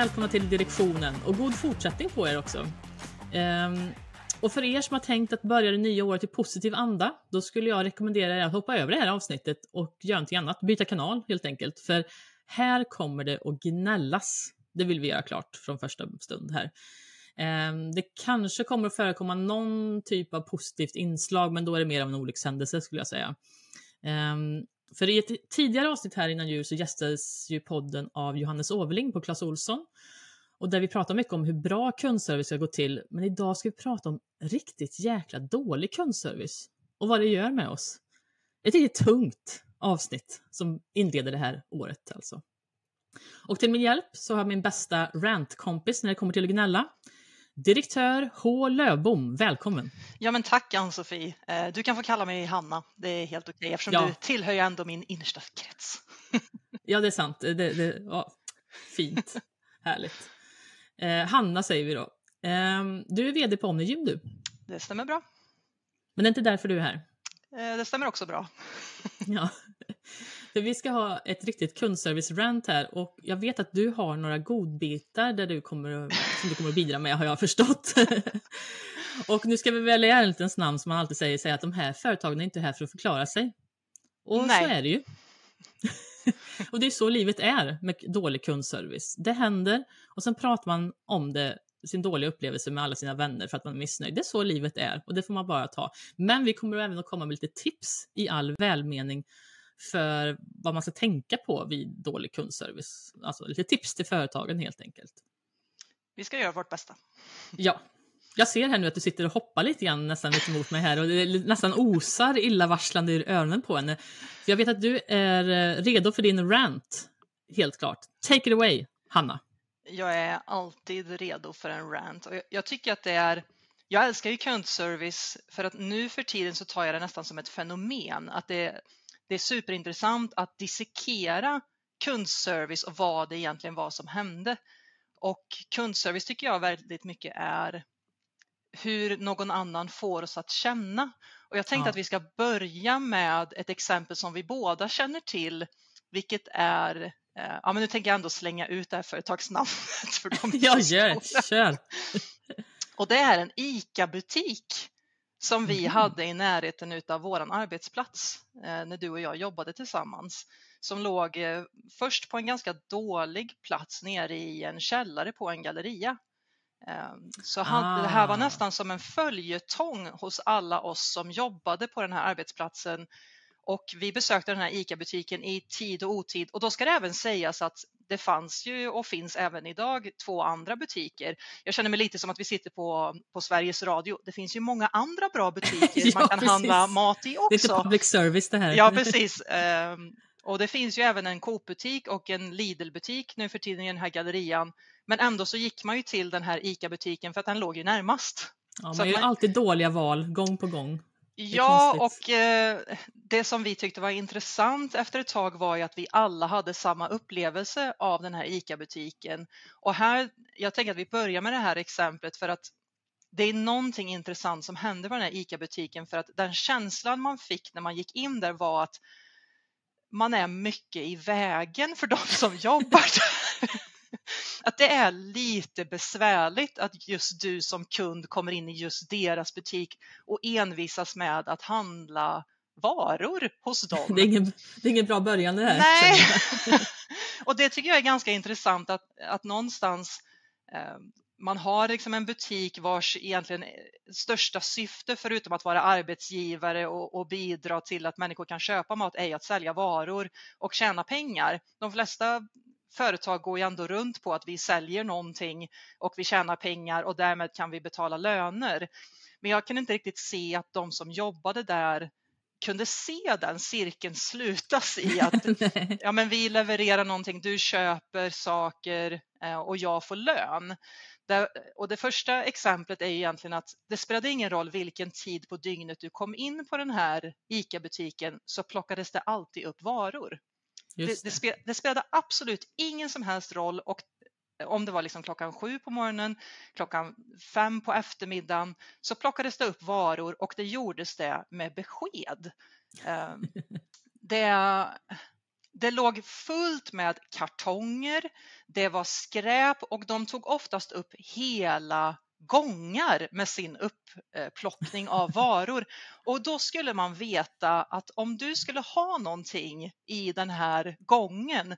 Välkomna till direktionen och god fortsättning på er också. Ehm, och för er som har tänkt att börja det nya året i positiv anda, då skulle jag rekommendera er att hoppa över det här avsnittet och göra någonting annat. Byta kanal helt enkelt. För här kommer det att gnällas. Det vill vi göra klart från första stund här. Ehm, det kanske kommer att förekomma någon typ av positivt inslag, men då är det mer av en olyckshändelse skulle jag säga. Um, för i ett tidigare avsnitt här innan jul så gästades ju podden av Johannes Åverling på Clas Olsson. Och där vi pratar mycket om hur bra kundservice ska gå till. Men idag ska vi prata om riktigt jäkla dålig kundservice. Och vad det gör med oss. Ett riktigt tungt avsnitt som inleder det här året alltså. Och till min hjälp så har jag min bästa rantkompis när det kommer till att gnälla. Direktör H Lövbom, välkommen! Ja men tack Ann-Sofie! Eh, du kan få kalla mig Hanna, det är helt okej okay, eftersom ja. du tillhör ändå min innersta krets. ja det är sant, det, det, ja, fint, härligt. Eh, Hanna säger vi då. Eh, du är VD på Omnigym du? Det stämmer bra. Men det är inte därför du är här? Eh, det stämmer också bra. ja. För vi ska ha ett riktigt kundservice-rant här och jag vet att du har några godbitar där du kommer, som du kommer att bidra med har jag förstått. och nu ska vi väl i ärlighetens namn som man alltid säger säga att de här företagen är inte här för att förklara sig. Och Nej. så är det ju. och det är så livet är med dålig kundservice. Det händer och sen pratar man om det sin dåliga upplevelse med alla sina vänner för att man är missnöjd. Det är så livet är och det får man bara ta. Men vi kommer även att komma med lite tips i all välmening för vad man ska tänka på vid dålig kundservice. Alltså lite tips till företagen helt enkelt. Vi ska göra vårt bästa. Ja. Jag ser här nu att du sitter och hoppar lite grann nästan lite mot mig här och det nästan osar illavarslande ur öronen på henne. För jag vet att du är eh, redo för din rant, helt klart. Take it away, Hanna. Jag är alltid redo för en rant och jag tycker att det är jag älskar ju kundservice för att nu för tiden så tar jag det nästan som ett fenomen. Att det, det är superintressant att dissekera kundservice och vad det egentligen var som hände. Och kundservice tycker jag väldigt mycket är hur någon annan får oss att känna. Och jag tänkte ja. att vi ska börja med ett exempel som vi båda känner till, vilket är eh, Ja, men nu tänker jag ändå slänga ut det här företagsnamnet. För de ja, gör, kör! Och det är en ICA-butik som vi mm. hade i närheten av vår arbetsplats eh, när du och jag jobbade tillsammans som låg eh, först på en ganska dålig plats nere i en källare på en galleria. Eh, så det här var ah. nästan som en följetong hos alla oss som jobbade på den här arbetsplatsen och vi besökte den här ICA-butiken i tid och otid och då ska det även sägas att det fanns ju och finns även idag två andra butiker. Jag känner mig lite som att vi sitter på, på Sveriges Radio. Det finns ju många andra bra butiker ja, man kan precis. handla mat i också. Lite public service det här. Ja, precis. Um, och det finns ju även en Coop-butik och en Lidl-butik nu för tiden i den här gallerian. Men ändå så gick man ju till den här ICA-butiken för att den låg ju närmast. Ja, man gör man... alltid dåliga val gång på gång. Ja, och eh, det som vi tyckte var intressant efter ett tag var ju att vi alla hade samma upplevelse av den här ICA-butiken. Och här, jag tänker att vi börjar med det här exemplet för att det är någonting intressant som hände på den här ICA-butiken för att den känslan man fick när man gick in där var att man är mycket i vägen för de som jobbar där. Att det är lite besvärligt att just du som kund kommer in i just deras butik och envisas med att handla varor hos dem. Det är ingen, det är ingen bra början det här. Nej, och det tycker jag är ganska intressant att, att någonstans eh, man har liksom en butik vars egentligen största syfte förutom att vara arbetsgivare och, och, bidra till att människor kan köpa mat är att sälja varor och tjäna pengar. De flesta företag går ju ändå runt på att vi säljer någonting och vi tjänar pengar och därmed kan vi betala löner. Men jag kan inte riktigt se att de som jobbade där kunde se den cirkeln slutas i att ja, men vi levererar någonting, du köper saker eh, och jag får lön. och det första exemplet är egentligen att det spelade ingen roll vilken tid på dygnet du kom in på den här ICA-butiken så plockades det alltid upp varor. Det, det, spel, det, spelade absolut ingen som helst roll och om det var liksom klockan sju på morgonen, klockan fem på eftermiddagen så plockades det upp varor och det gjordes det med besked. Ehm, det, det låg fullt med kartonger, det var skräp och de tog oftast upp hela gångar med sin upplockning av varor. Och då skulle man veta att om du skulle ha någonting i den här gången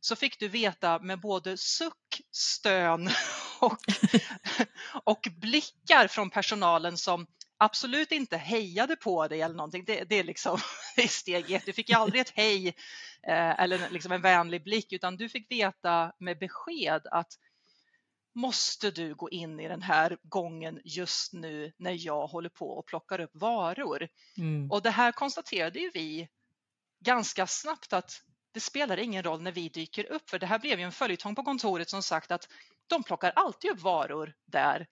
så fick du veta med både suck, stön och, och blickar från personalen som absolut inte hejade på dig eller någonting. Det, det är liksom det är steg ett. Du fick ju aldrig ett hej eh, eller liksom en vänlig blick utan du fick veta med besked att måste du gå in i den här gången just nu när jag håller på och plockar upp varor? Mm. Och det här konstaterade ju vi ganska snabbt att det spelar ingen roll när vi dyker upp för det här blev ju en följetong på kontoret som sagt att de plockar alltid upp varor där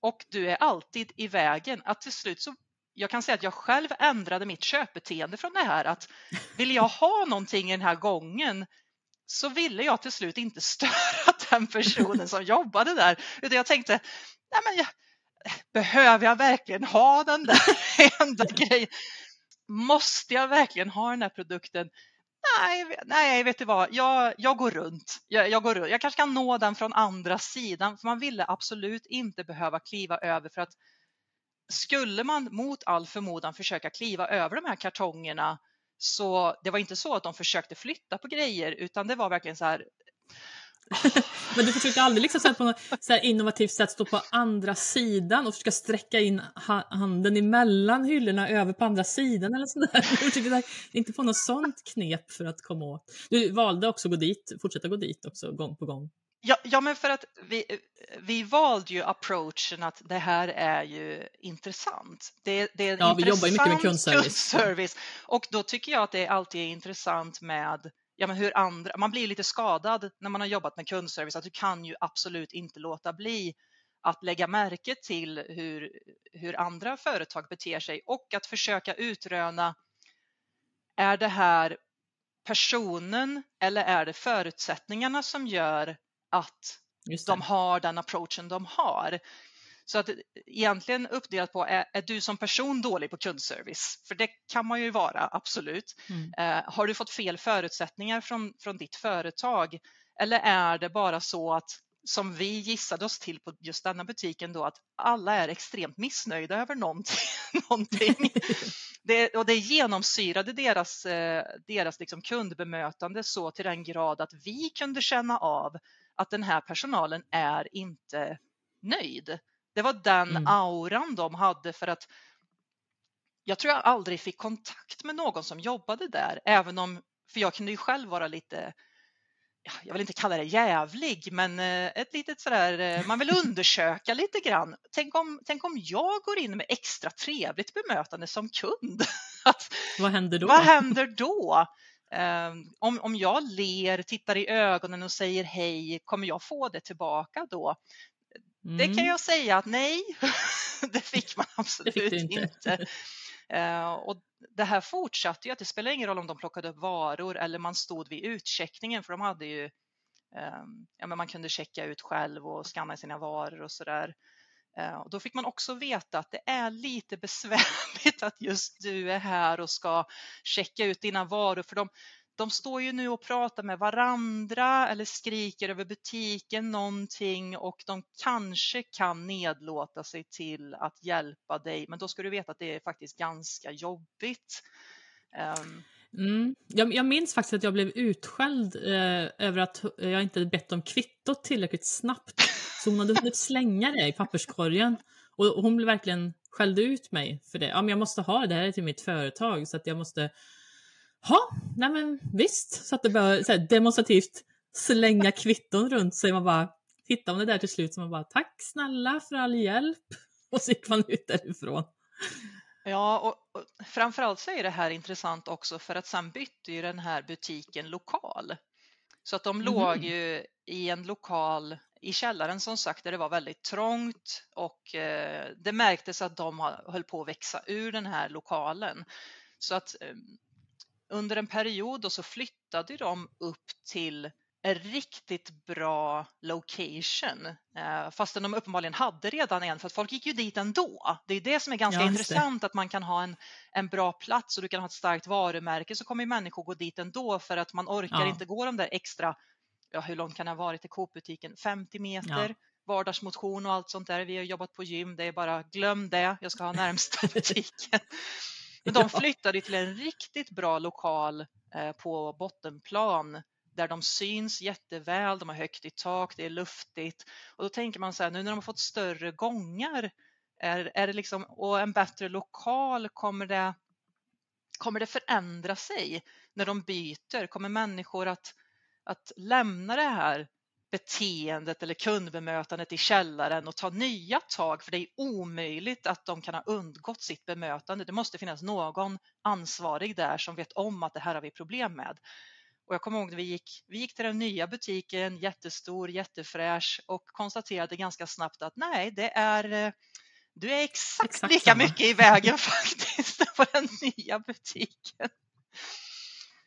och du är alltid i vägen. Att till slut så jag kan säga att jag själv ändrade mitt köpbeteende från det här att vill jag ha någonting i den här gången så ville jag till slut inte störa den personen som jobbade där utan jag tänkte, nej men jag, behöver jag verkligen ha den där enda grejen? Måste jag verkligen ha den här produkten? Nej, nej vet du vad, jag, jag går runt. Jag, jag, går runt. Jag kanske kan nå den från andra sidan, för man ville absolut inte behöva kliva över för att skulle man mot all förmodan försöka kliva över de här kartongerna så det var inte så att de försökte flytta på grejer utan det var verkligen så här Men du försökte aldrig liksom på något så innovativt sätt stå på andra sidan och försöka sträcka in handen emellan hyllorna över på andra sidan eller sådär. Du försökte inte få något sånt knep för att komma åt. Du valde också att gå dit, fortsätta gå dit också gång på gång. Ja, ja, men för att vi, vi valde ju approachen att det här är ju intressant. Det, det är ja, vi jobbar mycket med kundservice. kundservice. Och då tycker jag att det alltid är intressant med ja, men hur andra, man blir lite skadad när man har jobbat med kundservice, att du kan ju absolut inte låta bli att lägga märke till hur, hur andra företag beter sig och att försöka utröna, är det här personen eller är det förutsättningarna som gör att de har den approachen de har? Så att egentligen uppdelat på, är, är, du som person dålig på kundservice? För det kan man ju vara, absolut. Mm. Eh, har du fått fel förutsättningar från, från ditt företag? Eller är det bara så att som vi gissade oss till på just denna butiken då att alla är extremt missnöjda över någonting. någonting. Det, och det genomsyrade deras, eh, deras liksom kundbemötande så till den grad att vi kunde känna av att den här personalen är inte nöjd. Det var den mm. auran de hade för att jag tror jag aldrig fick kontakt med någon som jobbade där, även om, för jag kunde ju själv vara lite jag vill inte kalla det jävlig, men eh, ett litet sådär, eh, man vill undersöka lite grann. Tänk om, tänk om jag går in med extra trevligt bemötande som kund. Att, vad händer då? Vad händer då? Um, om, om jag ler, tittar i ögonen och säger hej, kommer jag få det tillbaka då? Mm. Det kan mm. jag säga att nej, det fick man absolut fick inte. inte. Uh, och det här fortsatte ju att det spelar ingen roll om de plockade upp varor eller man stod vid utcheckningen för de hade ju um, ja, men man kunde checka ut själv och skanna sina varor och sådär. Uh, och då fick man också veta att det är lite besvärligt att just du är här och ska checka ut dina varor för de, de står ju nu och pratar med varandra eller skriker över butiken någonting och de kanske kan nedlåta sig till att hjälpa dig. Men då ska du veta att det är faktiskt ganska jobbigt. Um, Mm. Jag, jag, minns faktiskt att jag blev utskälld eh, över att jag inte bett om kvittot tillräckligt snabbt. Så hon hade hunnit slänga det i papperskorgen. Och, och hon blev verkligen skällde ut mig för det. Ja, men jag måste ha det, det här är till mitt företag så att jag måste Ja, nej men visst. Så att det började så här, demonstrativt slänga kvitton runt sig. Man bara hittade man det där till slut så man bara tack snälla för all hjälp. Och så gick man ut därifrån. Ja, och, och framförallt så är det här intressant också för att sen bytte ju den här butiken lokal. Så att de mm. låg ju i en lokal i källaren som sagt där det var väldigt trångt och eh, det märktes att de höll på att växa ur den här lokalen. Så att eh, under en period så flyttade de upp till en riktigt bra location eh, fastän de uppenbarligen hade redan en för att folk gick ju dit ändå. Det är det som är ganska Ja, intressant att man kan ha en, en bra plats och du kan ha ett starkt varumärke så kommer människor gå dit ändå för att man orkar Ja. inte gå de där extra, ja hur långt kan det ha varit till Coop-butiken? 50 meter? Ja. vardagsmotion och allt sånt där. Vi har jobbat på gym, det är bara glöm det, jag ska ha närmsta butiken. Men de flyttade till en riktigt bra lokal eh, på bottenplan där de syns jätteväl, de har högt i tak, det är luftigt. Och då tänker man så här nu när de har fått större gångar är, är det liksom, och en bättre lokal, kommer det, kommer det förändra sig när de byter? Kommer människor att, att lämna det här beteendet eller kundbemötandet i källaren och ta nya tag för det är omöjligt att de kan ha undgått sitt bemötande. Det måste finnas någon ansvarig där som vet om att det här har vi problem med. Och jag kommer ihåg när vi gick, vi gick till den nya butiken, jättestor, jättefräsch och konstaterade ganska snabbt att nej, det är eh, du är exakt, Exakt lika samma. mycket i vägen faktiskt på den nya butiken.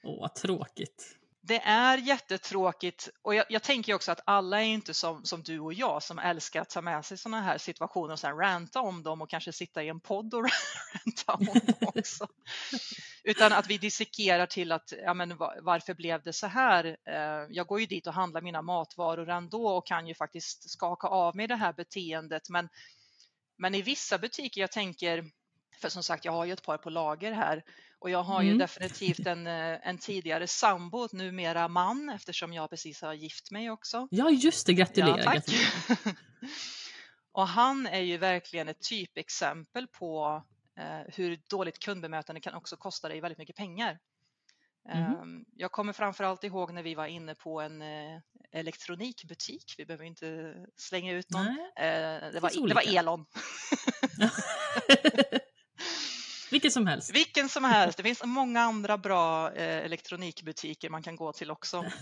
Åh, vad tråkigt. Det är jättetråkigt och jag, jag tänker också att alla är inte som, som du och jag som älskar att ta med sig sådana här situationer och sen ranta om dem och kanske sitta i en podd och ranta om dem också. Utan att vi dissekerar till att ja, men varför blev det så här? Eh, jag går ju dit och handlar mina matvaror ändå och kan ju faktiskt skaka av mig det här beteendet. Men, men i vissa butiker, jag tänker, för som sagt, jag har ju ett par på lager här och jag har ju Mm. definitivt en, eh, en tidigare sambo, numera man, eftersom jag precis har gift mig också. Ja, just det. Gratulerar. Ja, tack. gratulerar. och han är ju verkligen ett typexempel på eh, hur dåligt kundbemötande kan också kosta dig väldigt mycket pengar. Ehm, Jag kommer framförallt ihåg när vi var inne på en eh, elektronikbutik. Vi behöver inte slänga ut någon. Nej. Eh, Det var, det var. Elon. Vilket som helst. Vilken som helst. Det finns många andra bra eh, elektronikbutiker man kan gå till också.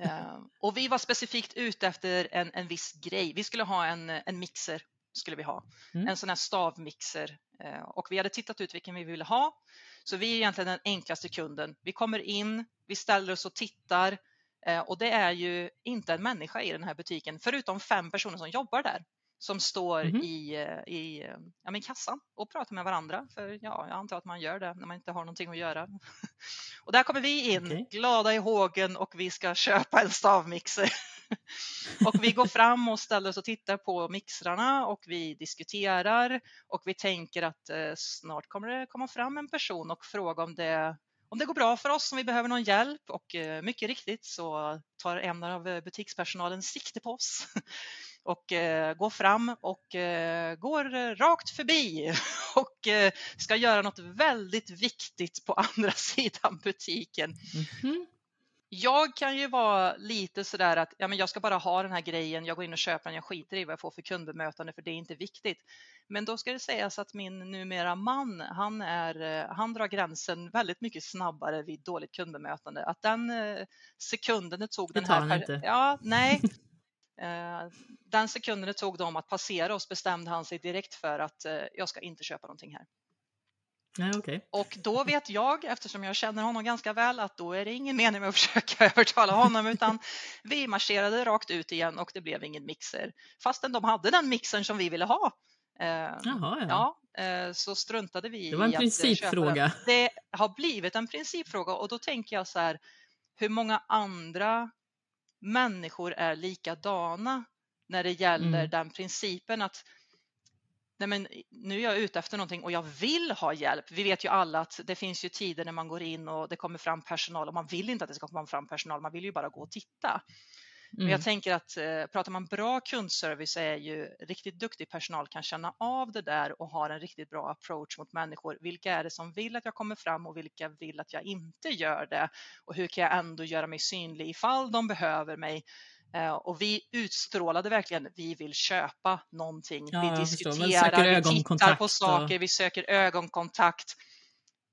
Eh, och vi var specifikt ute efter en, en viss grej. Vi skulle ha en, en mixer, skulle vi ha. Mm. En sån här stavmixer. Eh, och vi hade tittat ut vilken vi ville ha. Så vi är egentligen den enklaste kunden. Vi kommer in, vi ställer oss och tittar eh, och det är ju inte en människa i den här butiken förutom fem personer som jobbar där som står Mhm. i, eh, i eh, ja, men kassan och pratar med varandra. För ja, jag antar att man gör det när man inte har någonting att göra. Och där kommer vi in, Okej. glada i hågen och vi ska köpa en stavmixer. och vi går fram och ställer oss och tittar på mixrarna och vi diskuterar och vi tänker att eh, snart kommer det komma fram en person och fråga om det om det går bra för oss, om vi behöver någon hjälp och mycket riktigt så tar en av butikspersonalen sikte på oss och eh, går fram och eh, går rakt förbi och eh, ska göra något väldigt viktigt på andra sidan butiken. Mhm. Jag kan ju vara lite sådär att ja, men jag ska bara ha den här grejen, jag går in och köper den, jag skiter i vad jag får för kundbemötande för det är inte viktigt. Men då ska det sägas att min numera man, han, är, eh, han drar gränsen väldigt mycket snabbare vid dåligt kundbemötande. Att den eh, sekunden det tog Det den här... per- inte. Ja, nej. Eh, Den sekunden det tog dem att passera oss bestämde han sig direkt för att eh, jag ska inte köpa någonting här. Nej, okej. Och då vet jag, eftersom jag känner honom ganska väl, att då är det ingen mening med att försöka övertala honom utan vi marscherade rakt ut igen och det blev ingen mixer. Fastän de hade den mixern som vi ville ha. Eh, Jaha, ja. ja, så struntade vi Det var en i att, eh, köpa den. principfråga. Det har blivit en principfråga och då tänker jag så här, hur många andra människor är likadana när det gäller Mm. den principen att nej men, nu är jag ute efter någonting och jag vill ha hjälp. Vi vet ju alla att det finns ju tider när man går in och det kommer fram personal och man vill inte att det ska komma fram personal, man vill ju bara gå och titta. Men Mm. jag tänker att eh, pratar man bra kundservice är ju riktigt duktig personal kan känna av det där och har en riktigt bra approach mot människor. Vilka är det som vill att jag kommer fram och vilka vill att jag inte gör det? Och hur kan jag ändå göra mig synlig ifall de behöver mig? Eh, Och vi utstrålade verkligen, vi vill köpa någonting. Ja, vi diskuterar, vi tittar på och- saker, vi söker ögonkontakt.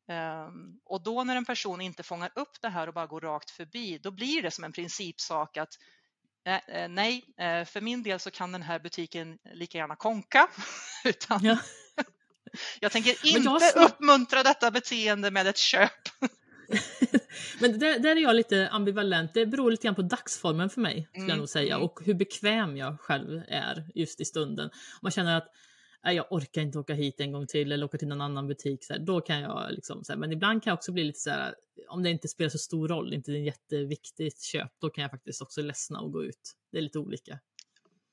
Ehm, Och då när en person inte fångar upp det här och bara går rakt förbi, då blir det som en principsak att Eh, eh, nej, eh, för min del så kan den här butiken lika gärna konka. Utan Ja. jag tänker Men jag inte svårt- uppmuntra detta beteende med ett köp. Men där, där är jag lite ambivalent. Det beror lite grann på dagsformen för mig, skulle jag Mm, nog säga, mm. och hur bekväm jag själv är just i stunden. Man känner att "Nej, jag orkar inte åka hit en gång till eller åka till någon annan butik, så här, då kan jag liksom, så här, men ibland kan jag också bli lite så här, om det inte spelar så stor roll, inte är ett jätteviktigt köp, då kan jag faktiskt också ledsna och gå ut. Det är lite olika.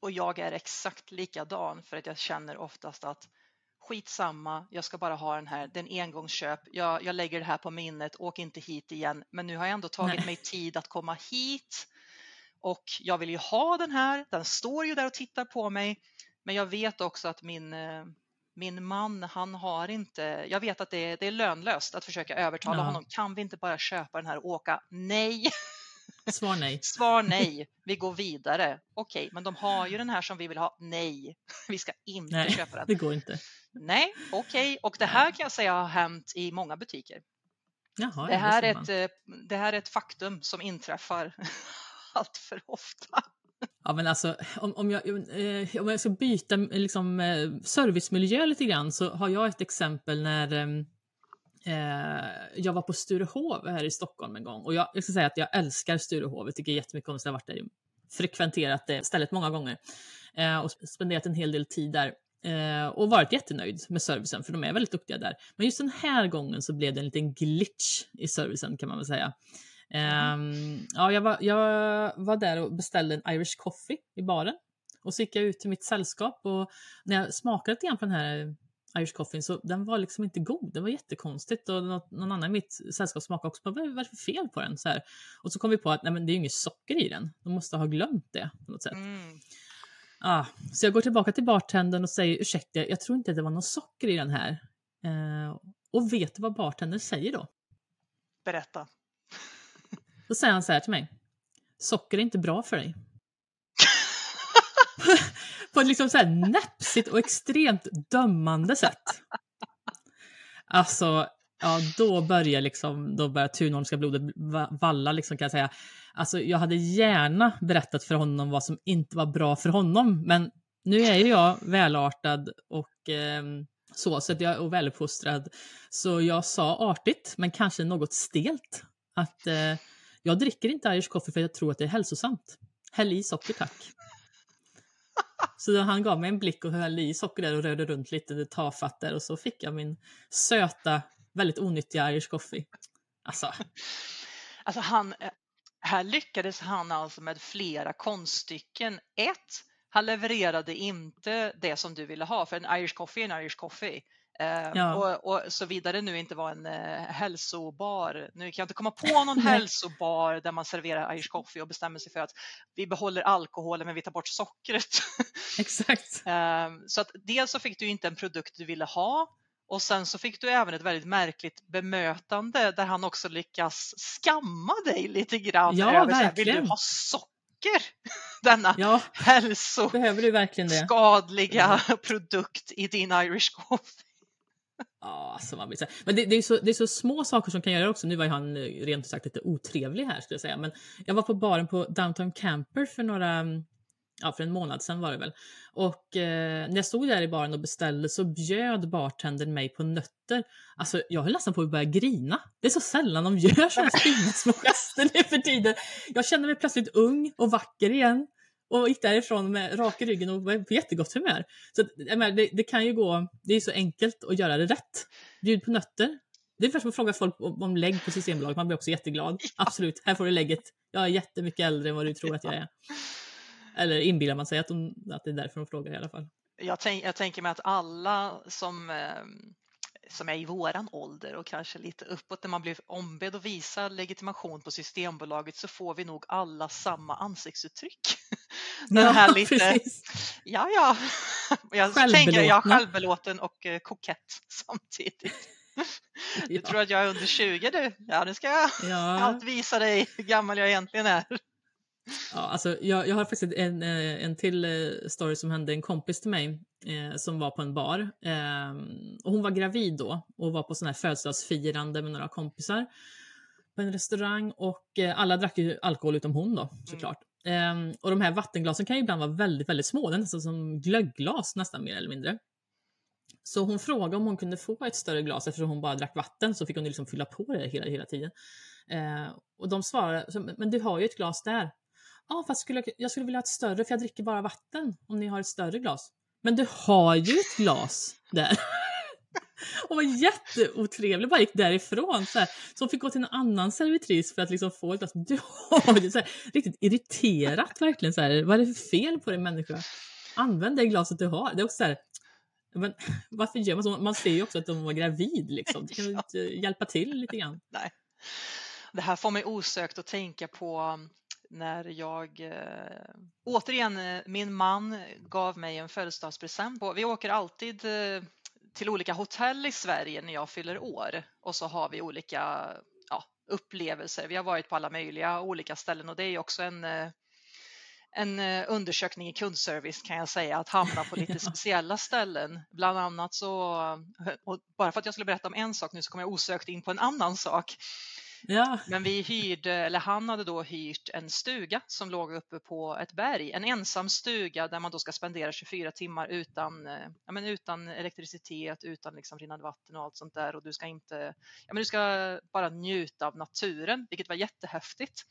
Och jag är exakt likadan för att jag känner oftast att skitsamma, jag ska bara ha den här, det är en engångsköp, jag, jag lägger det här på minnet, åk inte hit igen. Men nu har jag ändå tagit Nej. mig tid att komma hit och jag vill ju ha den här, den står ju där och tittar på mig. Men jag vet också att min, eh, min man, han har inte, jag vet att det är, det är lönlöst att försöka övertala Ja. honom, kan vi inte bara köpa den här och åka? Nej! Svar nej. Svar nej, vi går vidare. Okej, men de har ju den här som vi vill ha. Nej, vi ska inte Nej, köpa den. det går inte. Nej, okej, och det här kan jag säga har hänt i många butiker. Jaha, Det här, är ett, eh, det här är ett faktum som inträffar allt för ofta. Ja, men alltså, om, om, jag, eh, om jag ska byta liksom, eh, servicemiljö lite grann så har jag ett exempel när ehm, eh, jag var på Sturehov här i Stockholm en gång. Och jag, jag ska säga att jag älskar Sturehov. Jag tycker jättemycket om det. Jag har varit där, frekventerat det stället många gånger eh, och spenderat en hel del tid där. Eh, och varit jättenöjd med servicen, för de är väldigt duktiga där. Men just den här gången så blev det en liten glitch i servicen kan man väl säga. Ehm, ja, jag, var, jag var där och beställde en Irish coffee i baren. Och så gick jag ut till mitt sällskap och när jag smakade lite grann på den här Irish coffeen så den var liksom inte god. Det var jättekonstigt och något, någon annan i mitt sällskap smakade också. Vad är vad är det för fel på den? Så här. Och så kom vi på att nej, men det är ju inget socker i den. De måste ha glömt det på något sätt. Mm. Ah, så jag går tillbaka till bartendern och säger ursäkta, jag tror inte att det var någon socker i den här. Eh, och vet du vad bartendern säger då? Berätta. Då säger han så här till mig. Socker är inte bra för dig. På ett liksom så här näpsigt och extremt dömande sätt. Alltså, ja då börjar liksom, då börjar Thunholmska blodet va- valla liksom kan jag säga. Alltså jag hade gärna berättat för honom vad som inte var bra för honom, men nu är ju jag välartad och ehm, så, så att jag är väluppfostrad. Så jag sa artigt, men kanske något stelt, att eh, jag dricker inte Irish coffee för jag tror att det är hälsosamt. Häll i socker tack. Så han gav mig en blick och höll i socker där och rörde runt lite tafatt där och så fick jag min söta, väldigt onyttiga Irish coffee. Alltså, Alltså han, eh, här lyckades han alltså med flera konststycken. Ett, han levererade inte det som du ville ha, för en Irish coffee är en Irish coffee. Eh, Ja. och, och såvida det nu inte var en eh, hälsobar. Nu kan jag inte komma på någon hälsobar där man serverar Irish coffee och bestämmer sig för att vi behåller alkoholen men vi tar bort sockret. exakt. Eh, så att dels så fick du inte en produkt du ville ha och sen så fick du även ett väldigt märkligt bemötande där han också lyckas skamma dig lite grann. Ja, över så här, Vill du verkligen. ha socker? Denna Ja, hälsoskadliga verkligen det? produkt i din Irish coffee. Ja, alltså man blir så. Men det, det, är så, det är så små saker som kan göra det också. Nu var ju han eh, rent sagt lite otrevlig här skulle jag säga. Men jag var på baren på Downtown Camper för några, mm, ja för en månad sedan var det väl. Och eh, när jag stod där i baren och beställde så bjöd bartendern mig på nötter. Alltså jag höll nästan på att börja grina. Det är så sällan de gör sådana fina små gester nu för tiden. Jag känner mig plötsligt ung och vacker igen. Och gick därifrån med rak i ryggen och var på jättegott humör. Så det, det kan ju gå, det är så enkelt att göra det rätt. Bjud på nötter. Det är som att fråga folk om, om lägg på Systembolaget, man blir också jätteglad. Absolut, här får du lägget. Jag är jättemycket äldre än vad du tror att jag är. Eller inbillar man sig att, de, att det är därför de frågar i alla fall. Jag, tänk, jag tänker mig att alla som, eh, som är i våran ålder och kanske lite uppåt när man blir ombedd att visa legitimation på Systembolaget så får vi nog alla samma ansiktsuttryck. Den här lite, precis. ja ja, jag tänker jag är självbelåten och eh, kokett samtidigt. Du Ja. tror att jag är under 20 du? Ja, nu ska jag Ja. allt visa dig hur gammal jag egentligen är. Ja, alltså, jag, jag har faktiskt en, eh, en till eh, story som hände en kompis till mig eh, som var på en bar. Eh, och hon var gravid då och var på sån här födelsedagsfirande med några kompisar på en restaurang och eh, alla drack ju alkohol utom hon då såklart. Eh, och de här vattenglasen kan ju ibland vara väldigt, väldigt små, det är nästan som glöggglas nästan mer eller mindre. Så hon frågade om hon kunde få ett större glas eftersom hon bara drack vatten så fick hon liksom fylla på det hela, hela tiden. Eh, och de svarade, men du har ju ett glas där. Ja, fast skulle jag, jag skulle vilja ha ett större för jag dricker bara vatten om ni har ett större glas. Men du har ju ett glas där. Hon var jätteotrevlig, bara gick därifrån. Så, här. så hon fick gå till en annan servitris för att liksom få ett glas. Du har ju så här, riktigt irriterat verkligen. Så här. Vad är det för fel på dig människa? Använd det glaset du har. Det är också så här, men varför gör man så? Man ser ju också att de var gravid liksom. Du kan inte hjälpa till lite grann? Nej. Det här får mig osökt att tänka på när jag äh, återigen, eh, min man gav mig en födelsedagspresent. Vi åker alltid äh, till olika hotell i Sverige när jag fyller år och så har vi olika ja, upplevelser. Vi har varit på alla möjliga olika ställen och det är också en en eh, undersökning i kundservice kan jag säga, att hamna på lite speciella ställen. Bland annat så, bara för att jag skulle berätta om en sak nu så kommer jag osökt in på en annan sak. Ja. Men vi hyrde, eller han hade då hyrt en stuga som låg uppe på ett berg, en ensam stuga där man då ska spendera 24 timmar utan, eh, ja, men utan elektricitet, utan liksom rinnande vatten och allt sånt där och du ska inte, ja, men du ska bara njuta av naturen, vilket var jättehäftigt.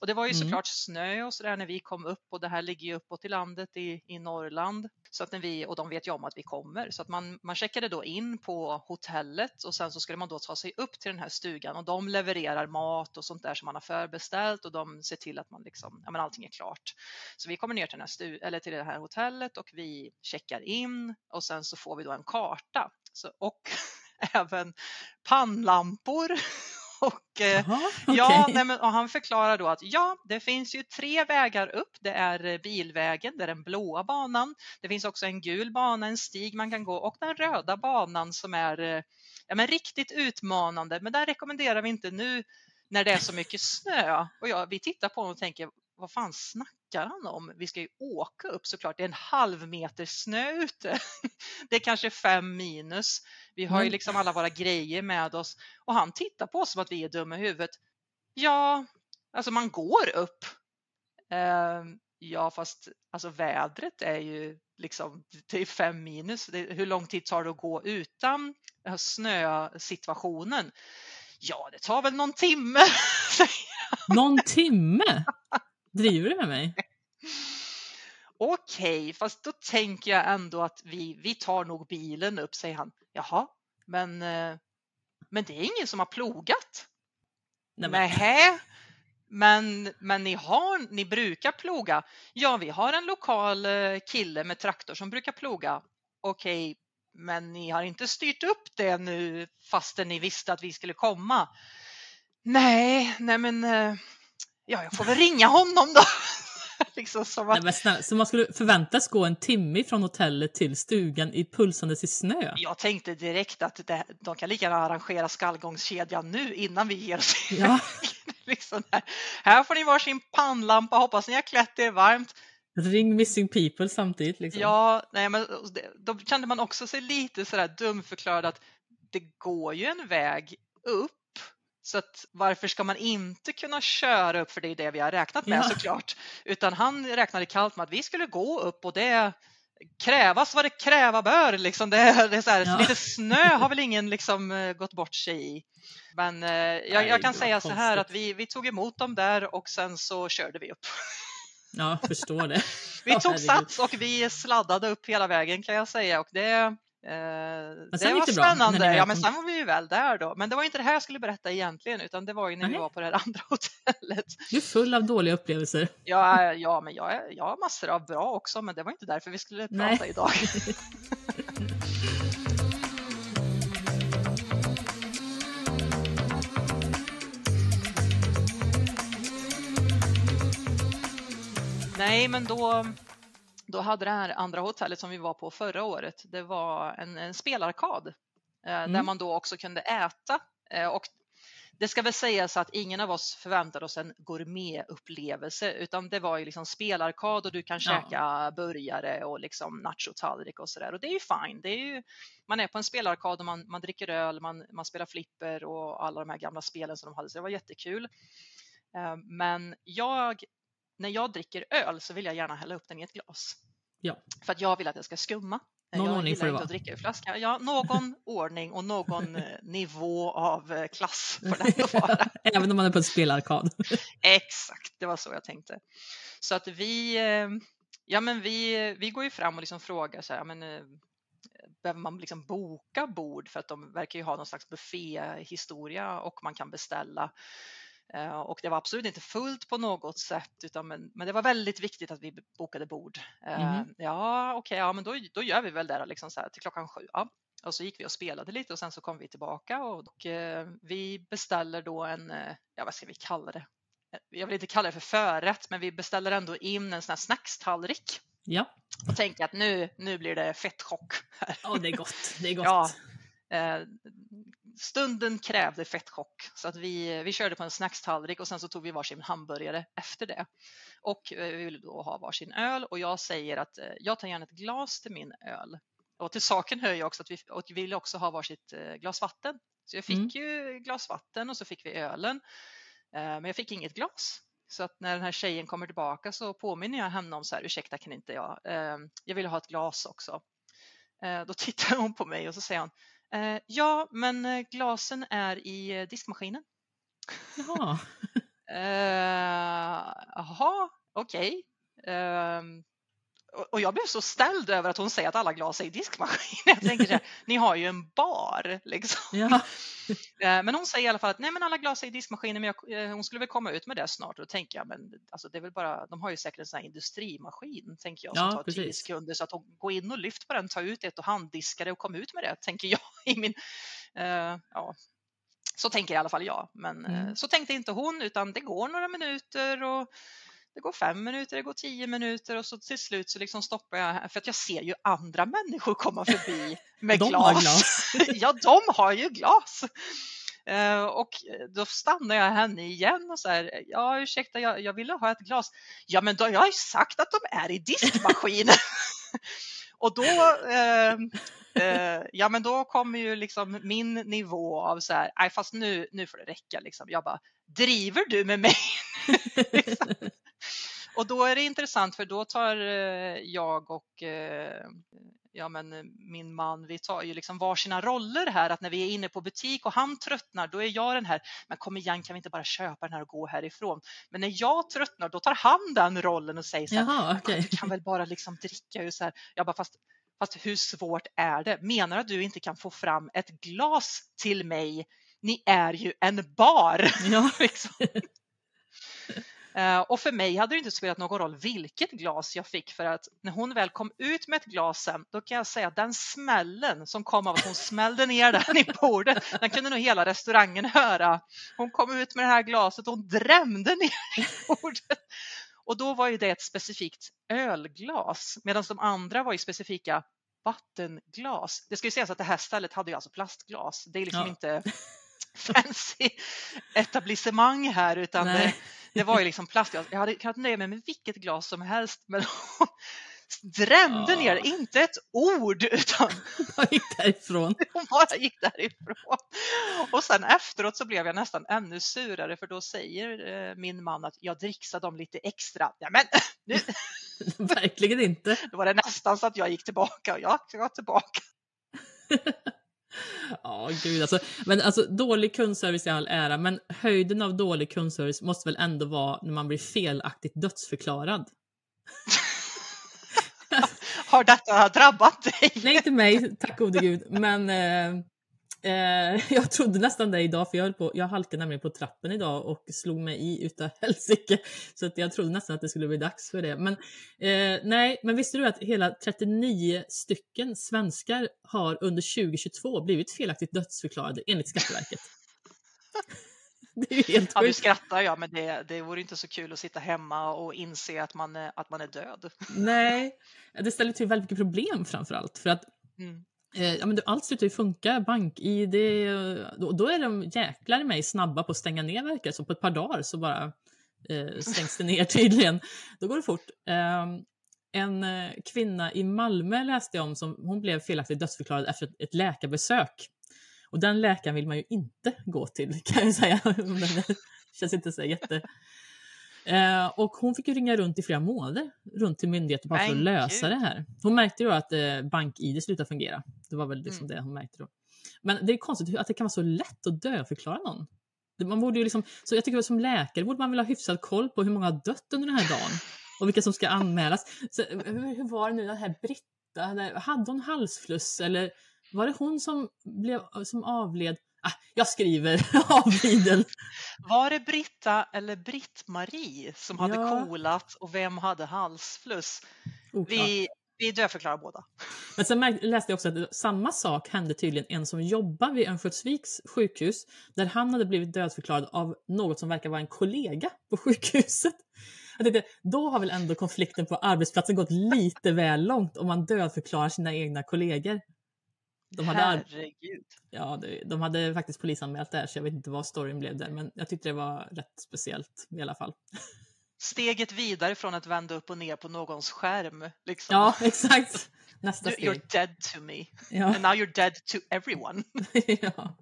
Och det var ju mm. såklart snö och sådär när vi kom upp och det här ligger ju uppåt i landet i, i Norrland. Så att när vi, och de vet ju om att vi kommer så att man, man checkade då in på hotellet och sen så skulle man då ta sig upp till den här stugan och de levererar mat och sånt där som man har förbeställt och de ser till att man liksom, ja men allting är klart. Så vi kommer ner till, den här stu, eller till det här hotellet och vi checkar in och sen så får vi då en karta så, och även pannlampor Och, eh, Aha, okay. ja, nej, men, och han förklarar då att ja, det finns ju tre vägar upp. Det är eh, bilvägen, det är den blåa banan. Det finns också en gul bana, en stig man kan gå och den röda banan som är eh, ja, men riktigt utmanande. Men där rekommenderar vi inte nu när det är så mycket snö. Och ja, vi tittar på honom och tänker, vad fan snackar han om? Vi ska ju åka upp såklart. Det är en halv meter snö ute. Det är kanske fem minus. Vi har ju mm. liksom alla våra grejer med oss och han tittar på oss som att vi är dumma i huvudet. Ja, alltså man går upp. Uh, ja, fast alltså vädret är ju liksom, det är fem minus. Hur lång tid tar det att gå utan snösituationen? Ja, det tar väl någon timme. Någon timme? Driver du med mig? Okej, okay, fast då tänker jag ändå att vi, vi tar nog bilen upp, säger han. Jaha, men, eh, men det är ingen som har plogat. Nej, men... Nähä, men, men ni, har, ni brukar ploga. Ja, vi har en lokal eh, kille med traktor som brukar ploga. Okej, okay, men ni har inte styrt upp det nu fastän ni visste att vi skulle komma. Nej, nej men eh, ja, jag får väl ringa honom då. liksom som att... Nej, snälla, så man skulle förväntas gå en timme från hotellet till stugan i pulsandes i snö? Jag tänkte direkt att det, de kan lika gärna arrangera skallgångskedjan nu innan vi ger oss ja. liksom här. här får ni varsin pannlampa, hoppas ni har klätt er varmt. Ring Missing People samtidigt. Liksom. Ja, nej, men då kände man också sig lite sådär dumförklarad att det går ju en väg upp så att varför ska man inte kunna köra upp, för det är det vi har räknat med ja. såklart, utan han räknade kallt med att vi skulle gå upp och det krävas vad det kräva bör. Liksom. Det, det är så här, ja. Lite snö har väl ingen liksom, eh, gått bort sig i. Men eh, jag, jag, kan säga så här att vi, vi tog emot dem där och sen så körde vi upp. Ja, förstår det. vi tog sats och vi sladdade upp hela vägen kan jag säga och det, det var spännande. Ja, men sen var vi ju väl där då. Men det var inte det här jag skulle berätta egentligen, utan det var ju när Nej. vi var på det här andra hotellet. Du är full av dåliga upplevelser. Ja, ja men jag, jag har massor av bra också, men det var inte därför vi skulle prata Nej. idag. Nej, men då då hade det här andra hotellet som vi var på förra året, det var en, en spelarkad eh, mm. där man då också kunde äta. Eh, och det ska väl sägas att ingen av oss förväntade oss en gourmetupplevelse utan det var ju liksom spelarkad och du kan ja. käka burgare och liksom nachotallrik och sådär och det är ju fine. Det är ju, man är på en spelarkad och man, man dricker öl, man, man spelar flipper och alla de här gamla spelen som de hade så det var jättekul. Eh, men jag när jag dricker öl så vill jag gärna hälla upp den i ett glas. Ja. För att jag vill att det ska skumma. Någon jag ordning får det vara. att dricka ur flaska. Ja, någon ordning och någon eh, nivå av eh, klass får det vara. Även om man är på en spelarkad. Exakt, det var så jag tänkte. Så att vi, eh, ja men vi, vi går ju fram och liksom frågar så här, men, eh, behöver man liksom boka bord för att de verkar ju ha någon slags bufféhistoria och man kan beställa. Eh, Och det var absolut inte fullt på något sätt, utan men, men det var väldigt viktigt att vi bokade bord. Mhm. Ja, okej, ja, men då, då gör vi väl det liksom så här, till klockan sju. Ja. Och så gick vi och spelade lite och sen så kom vi tillbaka och, och eh, vi beställer då en, ja vad ska vi kalla det? Jag vill inte kalla det för förrätt, men vi beställer ändå in en sån här snackstallrik Ja, och tänker att nu, nu blir det fettchock. här. oh, det är gott. Det är gott. Ja. Eh, stunden krävde fettchock så att vi, vi körde på en snackstallrik och sen så tog vi varsin hamburgare efter det. Och eh, vi ville då ha varsin öl och jag säger att eh, jag tar gärna ett glas till min öl. Och till saken hör jag också att vi, och vi ville också ha varsitt eh, glas vatten. Så jag fick Mm. ju glas vatten och så fick vi ölen. Men jag fick inget glas. Så att när den här tjejen kommer tillbaka så påminner jag henne om så här, ursäkta kan inte jag, jag vill ha ett glas också. Då tittar hon på mig och så säger hon, ja men eh, glasen är i eh, diskmaskinen. Jaha. Eh, Jaha, okej. Ehm, och- jag blev så ställd över att hon säger att alla glas är i diskmaskinen. Jag tänker så här, ni har ju en bar liksom. Ja. Eh, Men hon säger i alla fall att nej men alla glas är i diskmaskinen men jag, eh, hon skulle väl komma ut med det snart och då tänker jag men alltså det är väl bara, de har ju säkert en sån här industrimaskin tänker jag som Ja, tar tio precis. sekunder så att hon går in och lyft på den, tar ut ett och handdiskar det och kom ut med det tänker jag i min, eh, ja. Så tänker i alla fall jag, men Mm. så tänkte inte hon utan det går några minuter och det går fem minuter, det går tio minuter och så till slut så liksom stoppar jag för att jag ser ju andra människor komma förbi med De glas. har glas. ja, de har ju glas. Eh, och då stannar jag henne igen och så här, ja ursäkta, jag, jag ville ha ett glas. Ja, men då har jag ju sagt att de är i diskmaskinen. och då, eh, eh, ja men då kommer ju liksom min nivå av så här, nej fast nu, nu får det räcka liksom. Jag bara, driver du med mig? Liksom. Och då är det intressant för då tar eh, jag och eh, ja, men eh, min man, vi tar ju liksom varsina roller här att när vi är inne på butik och han tröttnar, då är jag den här, men kom igen, kan vi inte bara köpa den här och gå härifrån? Men när jag tröttnar, då tar han den rollen och säger så här, Jaha, "Ah, okej. du kan väl bara liksom dricka ur så här. Jag bara, fast, fast hur svårt är det? Menar du att du inte kan få fram ett glas till mig? Ni är ju en bar. Ja. liksom. Eh, och för mig hade det inte spelat någon roll vilket glas jag fick för att när hon väl kom ut med ett glas sen, då kan jag säga att den smällen som kom av att hon smällde ner den i bordet, den kunde nog hela restaurangen höra. Hon kom ut med det här glaset och hon drämde ner i bordet. Och då var ju det ett specifikt ölglas medan de andra var ju specifika vattenglas. Det ska ju sägas att det här stället hade ju alltså plastglas. Det är liksom Ja. inte fancy etablissemang här utan det, det var ju liksom plastglas. Jag hade kunnat nöja mig med vilket glas som helst men hon drämde Ja. ner, inte ett ord utan Jag gick därifrån. hon bara gick därifrån. Och sen efteråt så blev jag nästan ännu surare för då säger eh, min man att jag dricksade dem lite extra. Ja, men nu, Verkligen inte. då var det nästan så att jag gick tillbaka och jag ska tillbaka. Ja, gud alltså. Men alltså dålig kundservice i all ära, men höjden av dålig kundservice måste väl ändå vara när man blir felaktigt dödsförklarad? Har detta drabbat dig? Nej, inte mig, tack gode gud. Men eh, eh, jag trodde nästan det idag, för jag, höll på, jag halkade nämligen på trappen idag och slog mig i utav helsike. Så att jag trodde nästan att det skulle bli dags för det. Men eh, nej, men visste du att hela 39 stycken svenskar har under 2022 blivit felaktigt dödsförklarade enligt Skatteverket? Det är helt Ja, nu sjukt. skrattar jag, men det, det vore inte så kul att sitta hemma och inse att man, är- att man är död. Nej, det ställer till väldigt mycket problem framför allt. För att Mm. Eh, ja, men allt slutar ju funka. Bank-id... Eh, då, då är de jäklar i mig snabba på att stänga ner verkar så. På ett par dagar så bara eh, stängs det ner tydligen. Då går det fort. Ehm, eh, en kvinna i Malmö läste jag om som hon blev felaktigt dödsförklarad efter ett, läkarbesök. Och den läkaren vill man ju inte gå till kan jag säga. Det känns inte så jätte... Eh, och hon fick ju ringa runt i flera månader runt till myndigheter bara för att lösa det här. Hon märkte då att eh, bank-id slutade fungera. Det var väl liksom Mm. det hon märkte då. Men det är konstigt att det kan vara så lätt att dödförklara någon. Man borde ju liksom, så jag tycker som läkare borde man väl ha hyfsad koll på hur många har dött under den här dagen och vilka som ska anmälas. Så, hur, hur var det nu den här Britta, hade hon halsfluss eller var det hon som, blev, som avled? Ah, jag skriver avliden. Var det Britta eller Britt-Marie som hade Ja. kolat och vem hade halsfluss? Oklart. Vi, vi dödförklarar båda. Men sen läste jag också att samma sak hände tydligen en som jobbar vid Örnsköldsviks sjukhus där han hade blivit dödförklarad av något som verkar vara en kollega på sjukhuset. Jag tänkte, då har väl ändå konflikten på arbetsplatsen gått lite väl långt om man dödförklarar sina egna kollegor. De hade, Herregud. ja, det- de hade faktiskt polisanmält det här så jag vet inte vad storyn blev där men jag tyckte det var rätt speciellt i alla fall. Steget vidare från att vända upp och ner på någons skärm. Liksom. Ja, exakt. Nästa steg. you're dead to me. Ja. And now you're dead to everyone. ja.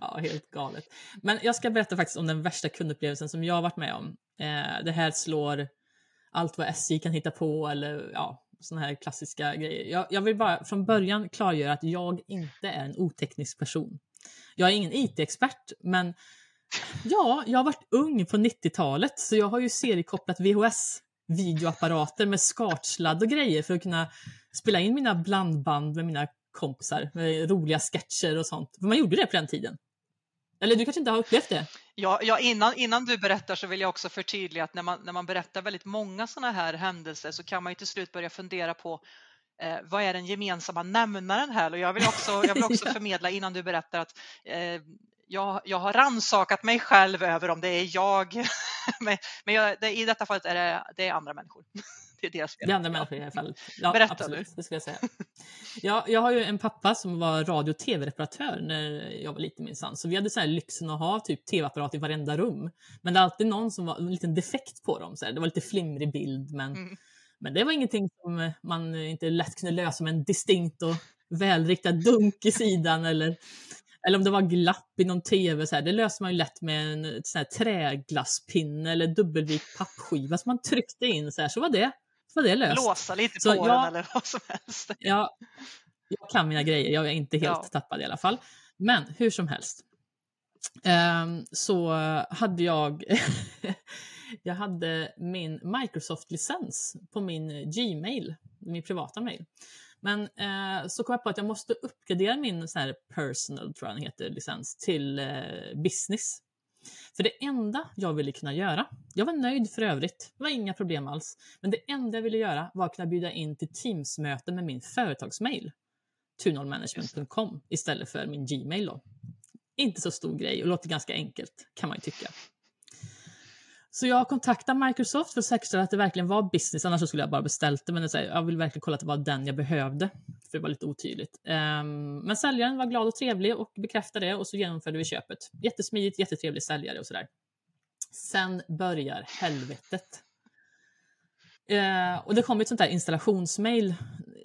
ja, helt galet. Men jag ska berätta faktiskt om den värsta kundupplevelsen som jag har varit med om. Eh, det här slår allt vad SJ kan hitta på eller ja, såna här klassiska grejer. Jag, jag vill bara från början klargöra att jag inte är en oteknisk person. Jag är ingen IT-expert, men ja, jag har varit ung på 90-talet så jag har ju seriekopplat VHS videoapparater med skartsladd och grejer för att kunna spela in mina blandband med mina kompisar med roliga sketcher och sånt. För man gjorde det på den tiden. Eller du kanske inte har upplevt det? Ja, ja innan, innan du berättar så vill jag också förtydliga att när man, när man berättar väldigt många sådana här händelser så kan man ju till slut börja fundera på eh, vad är den gemensamma nämnaren här? Och jag vill också, jag vill också förmedla innan du berättar att eh, jag, jag har ransakat mig själv över om det är jag, men, men jag, det, i detta fallet är det, det är andra människor. Det är deras fel. Det andra människor i alla fall. Ja, Berätta absolut, det skulle jag säga. Ja, jag har ju en pappa som var radio och tv-reparatör när jag var liten minsann. Så vi hade så här lyxen att ha typ tv-apparat i varenda rum. Men det är alltid någon som var en liten defekt på dem. Så här. Det var lite flimrig bild men, Mm. men det var ingenting som man inte lätt kunde lösa med en distinkt och välriktad dunk i sidan eller eller om det var glapp i någon tv, så här, det löste man ju lätt med en sån här träglasspinne eller dubbelvik pappskiva som man tryckte in. Så, här, så var det, var det löst. Låsa lite Så på jag- den eller vad som helst. Ja, jag kan mina grejer, jag är inte helt Ja. tappad i alla fall. Men hur som helst. ehm, så hade jag jag hade min Microsoft-licens på min Gmail, min privata mail. Men eh, så kom jag på att jag måste uppgradera min så här personal, tror jag den heter, licens till eh, business. För det enda jag ville kunna göra, jag var nöjd för övrigt, det var inga problem alls, men det enda jag ville göra var att kunna bjuda in till Teams-möte med min företagsmail, tunolmanagement.com, istället för min Gmail. Då. Inte så stor grej och låter ganska enkelt, kan man ju tycka. Så jag kontaktade Microsoft för att säkerställa att det verkligen var business, annars skulle jag bara beställt det. Men det här, jag vill verkligen kolla att det var den jag behövde, för det var lite otydligt. Ehm, men säljaren var glad och trevlig och bekräftade det och så genomförde vi köpet. Jättesmidigt, jättetrevlig säljare och sådär. Sen börjar helvetet. Ehm, och det kom ett sånt där installationsmail.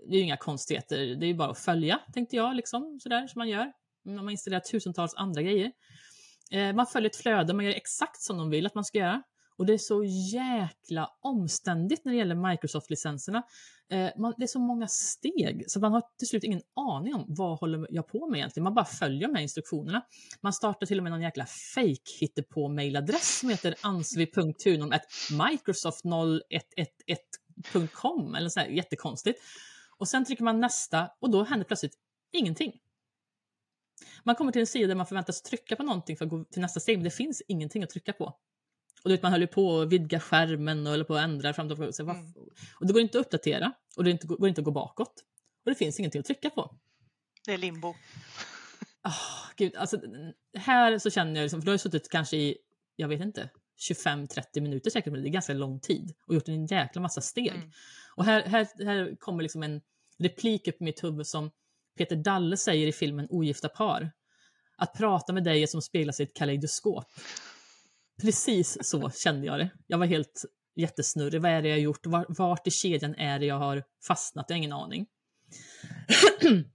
Det är ju inga konstigheter, det är ju bara att följa, tänkte jag, liksom, sådär som man gör. När man installerar tusentals andra grejer. Ehm, man följer ett flöde, man gör exakt som de vill att man ska göra. Och det är så jäkla omständigt när det gäller Microsoft-licenserna. Eh, man, det är så många steg, så man har till slut ingen aning om vad håller jag på med egentligen. Man bara följer de här instruktionerna. Man startar till och med någon jäkla fake hittepå mailadress som heter ansvi.tunon.microsoft0111.com eller så här jättekonstigt. Och sen trycker man nästa och då händer plötsligt ingenting. Man kommer till en sida där man förväntas trycka på någonting för att gå till nästa steg, men det finns ingenting att trycka på. Och du vet, man höll ju på att vidga skärmen och höll på att ändra fram och så, Mm. Och det går inte att uppdatera och det inte- går inte att gå bakåt. Och det finns ingenting att trycka på. Det är limbo. Oh, gud, alltså, här så känner jag, liksom, för då har jag suttit kanske i, jag vet inte, 25-30 minuter säkert, men det är ganska lång tid och gjort en jäkla massa steg. Mm. Och här, här, här kommer liksom en replik upp i mitt huvud som Peter Dalle säger i filmen Ogifta par. Att prata med dig är som spegla sig i ett kaleidoskop. Precis så kände jag det. Jag var helt jättesnurrig. Vad är det jag har gjort? Var, vart i kedjan är det jag har fastnat? Jag har ingen aning.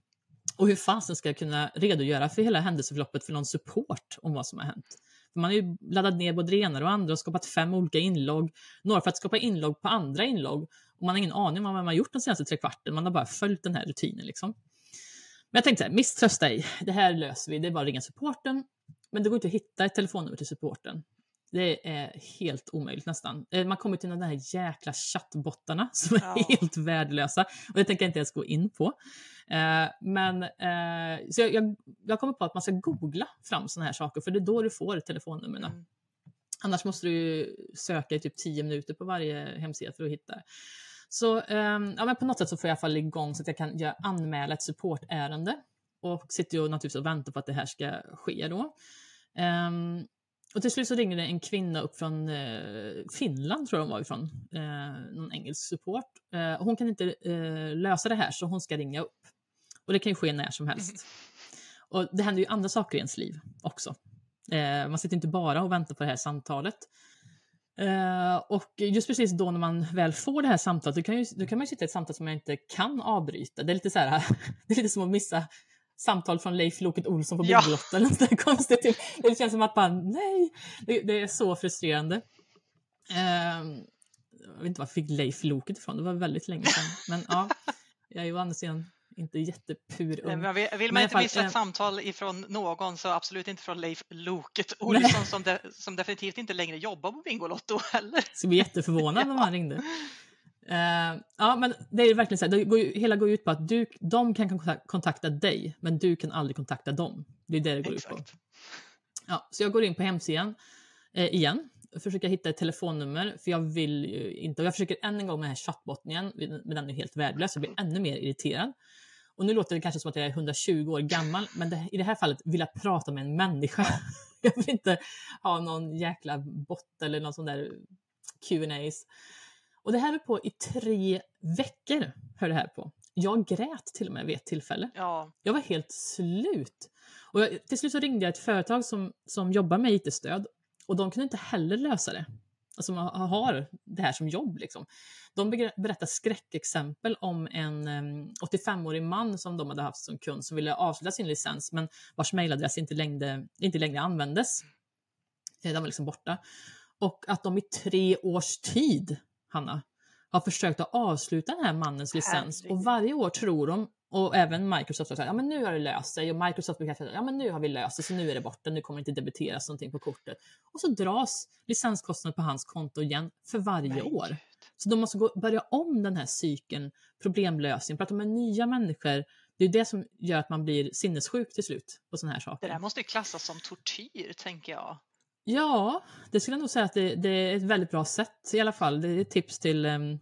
Och hur fasen ska jag kunna redogöra för hela händelseförloppet för någon support om vad som har hänt? För man har ju laddat ner både det ena och andra och skapat fem olika inlogg. Några för att skapa inlogg på andra inlogg. Och man har ingen aning om vad man har gjort de senaste tre kvarten. Man har bara följt den här rutinen. Liksom. Men jag tänkte så här, misströsta ej. Det här löser vi. Det är bara att ringa supporten. Men det går inte att hitta ett telefonnummer till supporten. Det är helt omöjligt nästan. Eh, man kommer till de här jäkla chattbottarna som är ja. helt värdelösa. Och det tänker jag inte ens gå in på. Eh, men eh, så jag, jag, jag kommer på att man ska googla fram sådana här saker för det är då du får telefonnumren. Mm. Annars måste du söka i typ 10 minuter på varje hemsida för att hitta. Så um, ja, men på något sätt så får jag i alla fall igång så att jag kan göra, anmäla ett supportärende och sitter ju naturligtvis och väntar på att det här ska ske då. Um, och till slut så ringde det en kvinna upp från eh, Finland, tror jag hon var ifrån, eh, någon engelsk support. Eh, hon kan inte eh, lösa det här så hon ska ringa upp. Och det kan ju ske när som helst. Och det händer ju andra saker i ens liv också. Eh, man sitter inte bara och väntar på det här samtalet. Uh, och just precis då när man väl får det här samtalet, då kan, ju, då kan man ju sitta i ett samtal som jag inte kan avbryta. Det är lite så här, det är lite som att missa samtal från Leif Loket Olsson på Bygdelotten. Ja. Konstigt. Typ. Det känns som att bara, nej, det, det är så frustrerande. Uh, jag vet inte var jag fick Leif Loket ifrån, det var väldigt länge sedan. Men ja, jag är ju å andra sidan inte jättepur ung. Men vill, vill man inte missa ett äh, samtal ifrån någon så absolut inte från Leif Loket Olsson som, de, som definitivt inte längre jobbar på Bingolotto heller. Jag skulle bli jätteförvånad ja. om han ringde. Uh, ja, men det är verkligen så här, det går ju, hela går ut på att du, de kan kontakta dig, men du kan aldrig kontakta dem. Det är det det går Exakt. ut på. Ja, så jag går in på hemsidan eh, igen, försöker hitta ett telefonnummer, för jag vill ju inte, och jag försöker än en gång med den här chattbotten igen, men den är helt värdelös, jag blir ännu mer irriterad. Och nu låter det kanske som att jag är 120 år gammal, men det, i det här fallet vill jag prata med en människa. Jag vill inte ha någon jäkla bot eller någon sån där Q&As. Och det här är på i tre veckor, hör det här på. Jag grät till och med vid ett tillfälle. Ja. Jag var helt slut. Och jag, till slut så ringde jag ett företag som, som jobbar med IT-stöd och de kunde inte heller lösa det. Alltså man har det här som jobb. Liksom. De berättar skräckexempel om en 85-årig man som de hade haft som kund som ville avsluta sin licens men vars mejladress inte längre, inte längre användes. Eh, den var liksom borta. Och att de i tre års tid, Hanna, har försökt att avsluta den här mannens licens Herregud. och varje år tror de och även Microsoft har sagt ja men nu har det löst sig och Microsoft bekräftar ja men nu har vi löst det så nu är det borta, nu kommer det inte debiteras någonting på kortet. Och så dras licenskostnaden på hans konto igen för varje Nej. år. Så de måste gå, börja om den här cykeln, problemlösning, prata med nya människor. Det är det som gör att man blir sinnessjuk till slut på sådana här saker. Det där måste klassas som tortyr, tänker jag. Ja, det skulle jag nog säga att det, det, är ett väldigt bra sätt i alla fall. Det är ett tips till, um,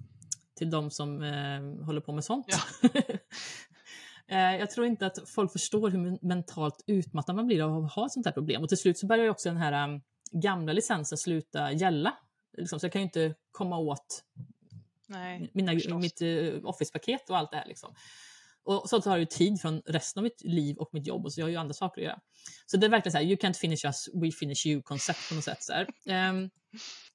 till de som uh, håller på med sånt. Ja. Eh, jag tror inte att folk förstår hur mentalt utmattad man blir av att ha ett sånt här problem. Och till slut så börjar ju också den här um, gamla licensen sluta gälla. Liksom, så jag kan ju inte komma åt Nej, mina, mitt uh, Office-paket och allt det här. Liksom. Och så har jag ju tid från resten av mitt liv och mitt jobb och så jag har ju andra saker att göra. Så det är verkligen så här, you can't finish us, we finish you-koncept på något sätt. Så um,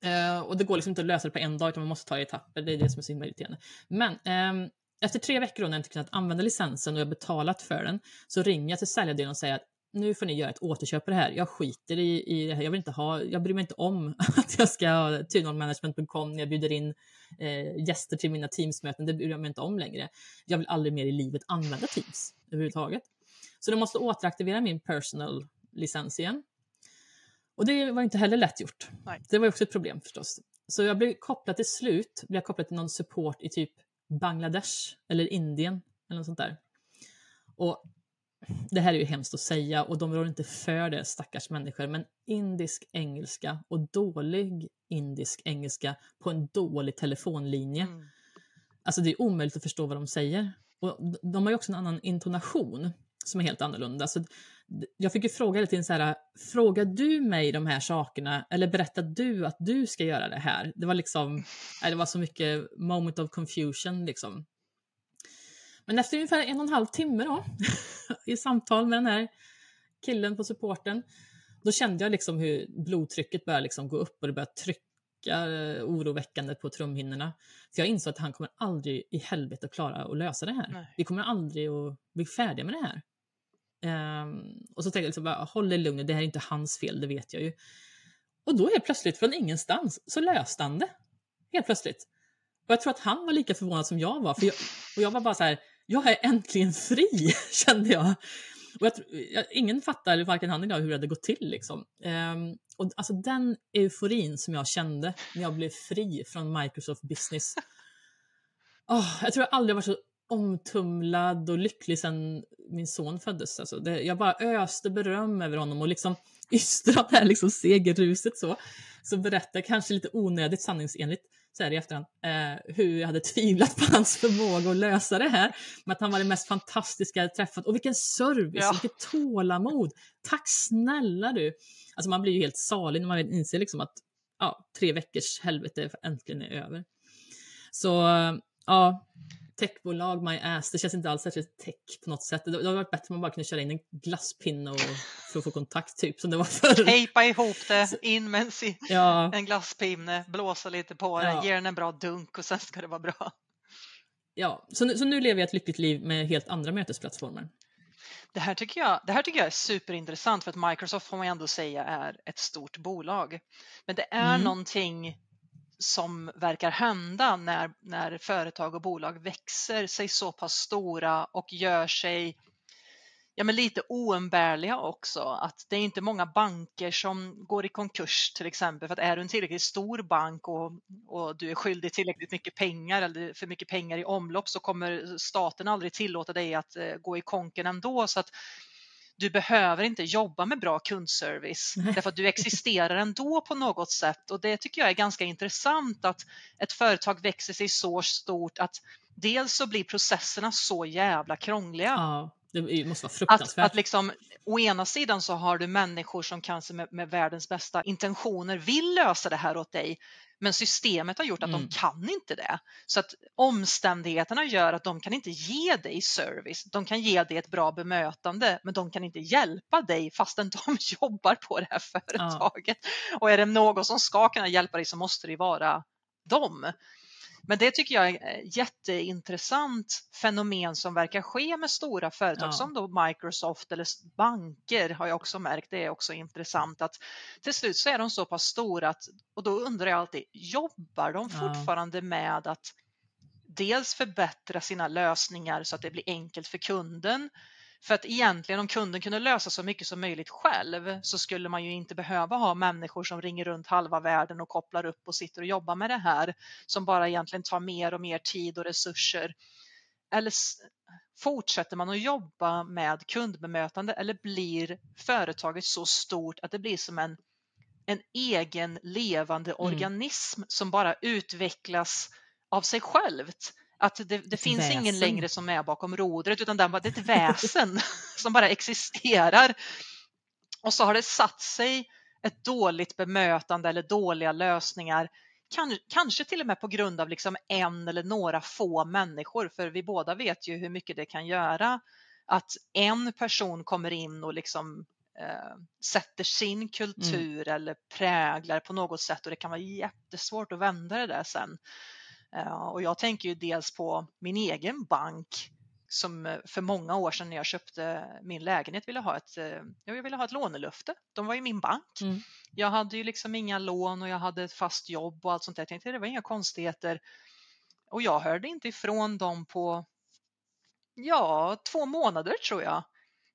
uh, och det går liksom inte att lösa det på en dag utan man måste ta det i etapper, det är det som är så himla irriterande. Men um, efter tre veckor då, när jag inte kunnat använda licensen och jag betalat för den så ringer jag till säljardelen och säger att nu får ni göra ett återköp på det här. Jag skiter i, i det här. Jag vill inte ha, jag bryr mig inte om att jag ska ha turnonmanagement.com när jag bjuder in eh, gäster till mina Teamsmöten. Det bryr jag mig inte om längre. Jag vill aldrig mer i livet använda Teams överhuvudtaget. Så de måste återaktivera min personal licens igen. Och det var inte heller lätt gjort. Nej. Det var också ett problem förstås. Så jag blev kopplad till slut, blev kopplad till någon support i typ Bangladesh eller Indien eller något sånt där. Och det här är ju hemskt att säga och de rår inte för det, stackars människor, men indisk engelska och dålig indisk engelska på en dålig telefonlinje. Mm. Alltså det är omöjligt att förstå vad de säger. Och de har ju också en annan intonation som är helt annorlunda. Så jag fick ju fråga lite så här, frågar du mig de här sakerna eller berättar du att du ska göra det här? Det var liksom, det var så mycket moment of confusion liksom. Men efter ungefär en och en halv timme då, i samtal med den här killen på supporten, då kände jag liksom hur blodtrycket började liksom gå upp och det började trycka eh, oroväckande på trumhinnorna. Så jag insåg att han kommer aldrig i helvete att klara att lösa det här. Nej. Vi kommer aldrig att bli färdiga med det här. Ehm, och så tänkte jag liksom bara, håll dig lugn, det här är inte hans fel, det vet jag ju. Och då helt plötsligt från ingenstans så löste han det. Helt plötsligt. Och jag tror att han var lika förvånad som jag var. För jag, och jag var bara så här, jag är äntligen fri, kände jag. Och jag, jag, ingen fattar, varken han eller jag, hur det hade gått till. Liksom. Um, och alltså den euforin som jag kände när jag blev fri från Microsoft Business. Oh, jag tror jag aldrig varit så omtumlad och lycklig sedan min son föddes. Alltså det, jag bara öste beröm över honom och liksom ystrat det här liksom segerruset så. Så berättar kanske lite onödigt sanningsenligt så här i efterhand, eh, hur jag hade tvivlat på hans förmåga att lösa det här. Men att han var det mest fantastiska jag träffat. Och vilken service, Ja. vilket tålamod. Tack snälla du. Alltså man blir ju helt salig när man inser liksom att ja, tre veckors helvete äntligen är över. Så ja, techbolag, my ass, det känns inte alls särskilt tech på något sätt. Det det hade varit bättre om man bara kunde köra in en glasspinne och, för att få kontakt, typ som det var förr. Tejpa ihop det, in med en, Ja, en glasspinne, blåsa lite på den, Ja. ge den en bra dunk och sen ska det vara bra. ja. Så, nu, så nu lever jag ett lyckligt liv med helt andra mötesplattformar. Det här, tycker jag, det här tycker jag är superintressant för att Microsoft får man ändå säga är ett stort bolag. Men det är Mm. någonting som verkar hända när, när företag och bolag växer sig så pass stora och gör sig ja, men lite oumbärliga också. Att det är inte många banker som går i konkurs till exempel. För att är du en tillräckligt stor bank och, och du är skyldig tillräckligt mycket pengar eller för mycket pengar i omlopp så kommer staten aldrig tillåta dig att eh, gå i konken ändå. Så att du behöver inte jobba med bra kundservice därför att du existerar ändå på något sätt och det tycker jag är ganska intressant att ett företag växer sig så stort att dels så blir processerna så jävla krångliga Ja, det måste vara att, fruktansvärt. att liksom, å ena sidan så har du människor som kanske med, med världens bästa intentioner vill lösa det här åt dig, men systemet har gjort att Mm. de kan inte det. Så att omständigheterna gör att de kan inte ge dig service. De kan ge dig ett bra bemötande, men de kan inte hjälpa dig fastän de jobbar på det här företaget. Och är det någon som ska kunna hjälpa dig så måste det vara dem. Men det tycker jag är ett jätteintressant fenomen som verkar ske med stora företag Ja. som då Microsoft eller banker har jag också märkt. Det är också intressant att till slut så är de så pass stora att, och då undrar jag alltid, jobbar de Ja. fortfarande med att dels förbättra sina lösningar så att det blir enkelt för kunden. För att egentligen om kunden kunde lösa så mycket som möjligt själv så skulle man ju inte behöva ha människor som ringer runt halva världen och kopplar upp och sitter och jobbar med det här som bara egentligen tar mer och mer tid och resurser. Eller fortsätter man att jobba med kundbemötande eller blir företaget så stort att det blir som en, en egen levande organism som bara utvecklas av sig självt? Att det, det finns ingen väsen. längre som är bakom rodret utan det är ett väsen som bara existerar. Och så har det satt sig ett dåligt bemötande eller dåliga lösningar kan, kanske till och med på grund av liksom en eller några få människor, för vi båda vet ju hur mycket det kan göra att en person kommer in och liksom eh, sätter sin kultur eller präglar på något sätt och det kan vara jättesvårt att vända det där sen. Eh, och jag tänker ju dels på min egen bank som eh, för många år sedan när jag köpte min lägenhet ville ha ett, eh, jag ville ha ett lånelöfte. De var ju min bank. Mm. Jag hade ju liksom inga lån och jag hade ett fast jobb och allt sånt där. Jag tänkte det var inga konstigheter. Och jag hörde inte ifrån dem på, ja, två månader tror jag.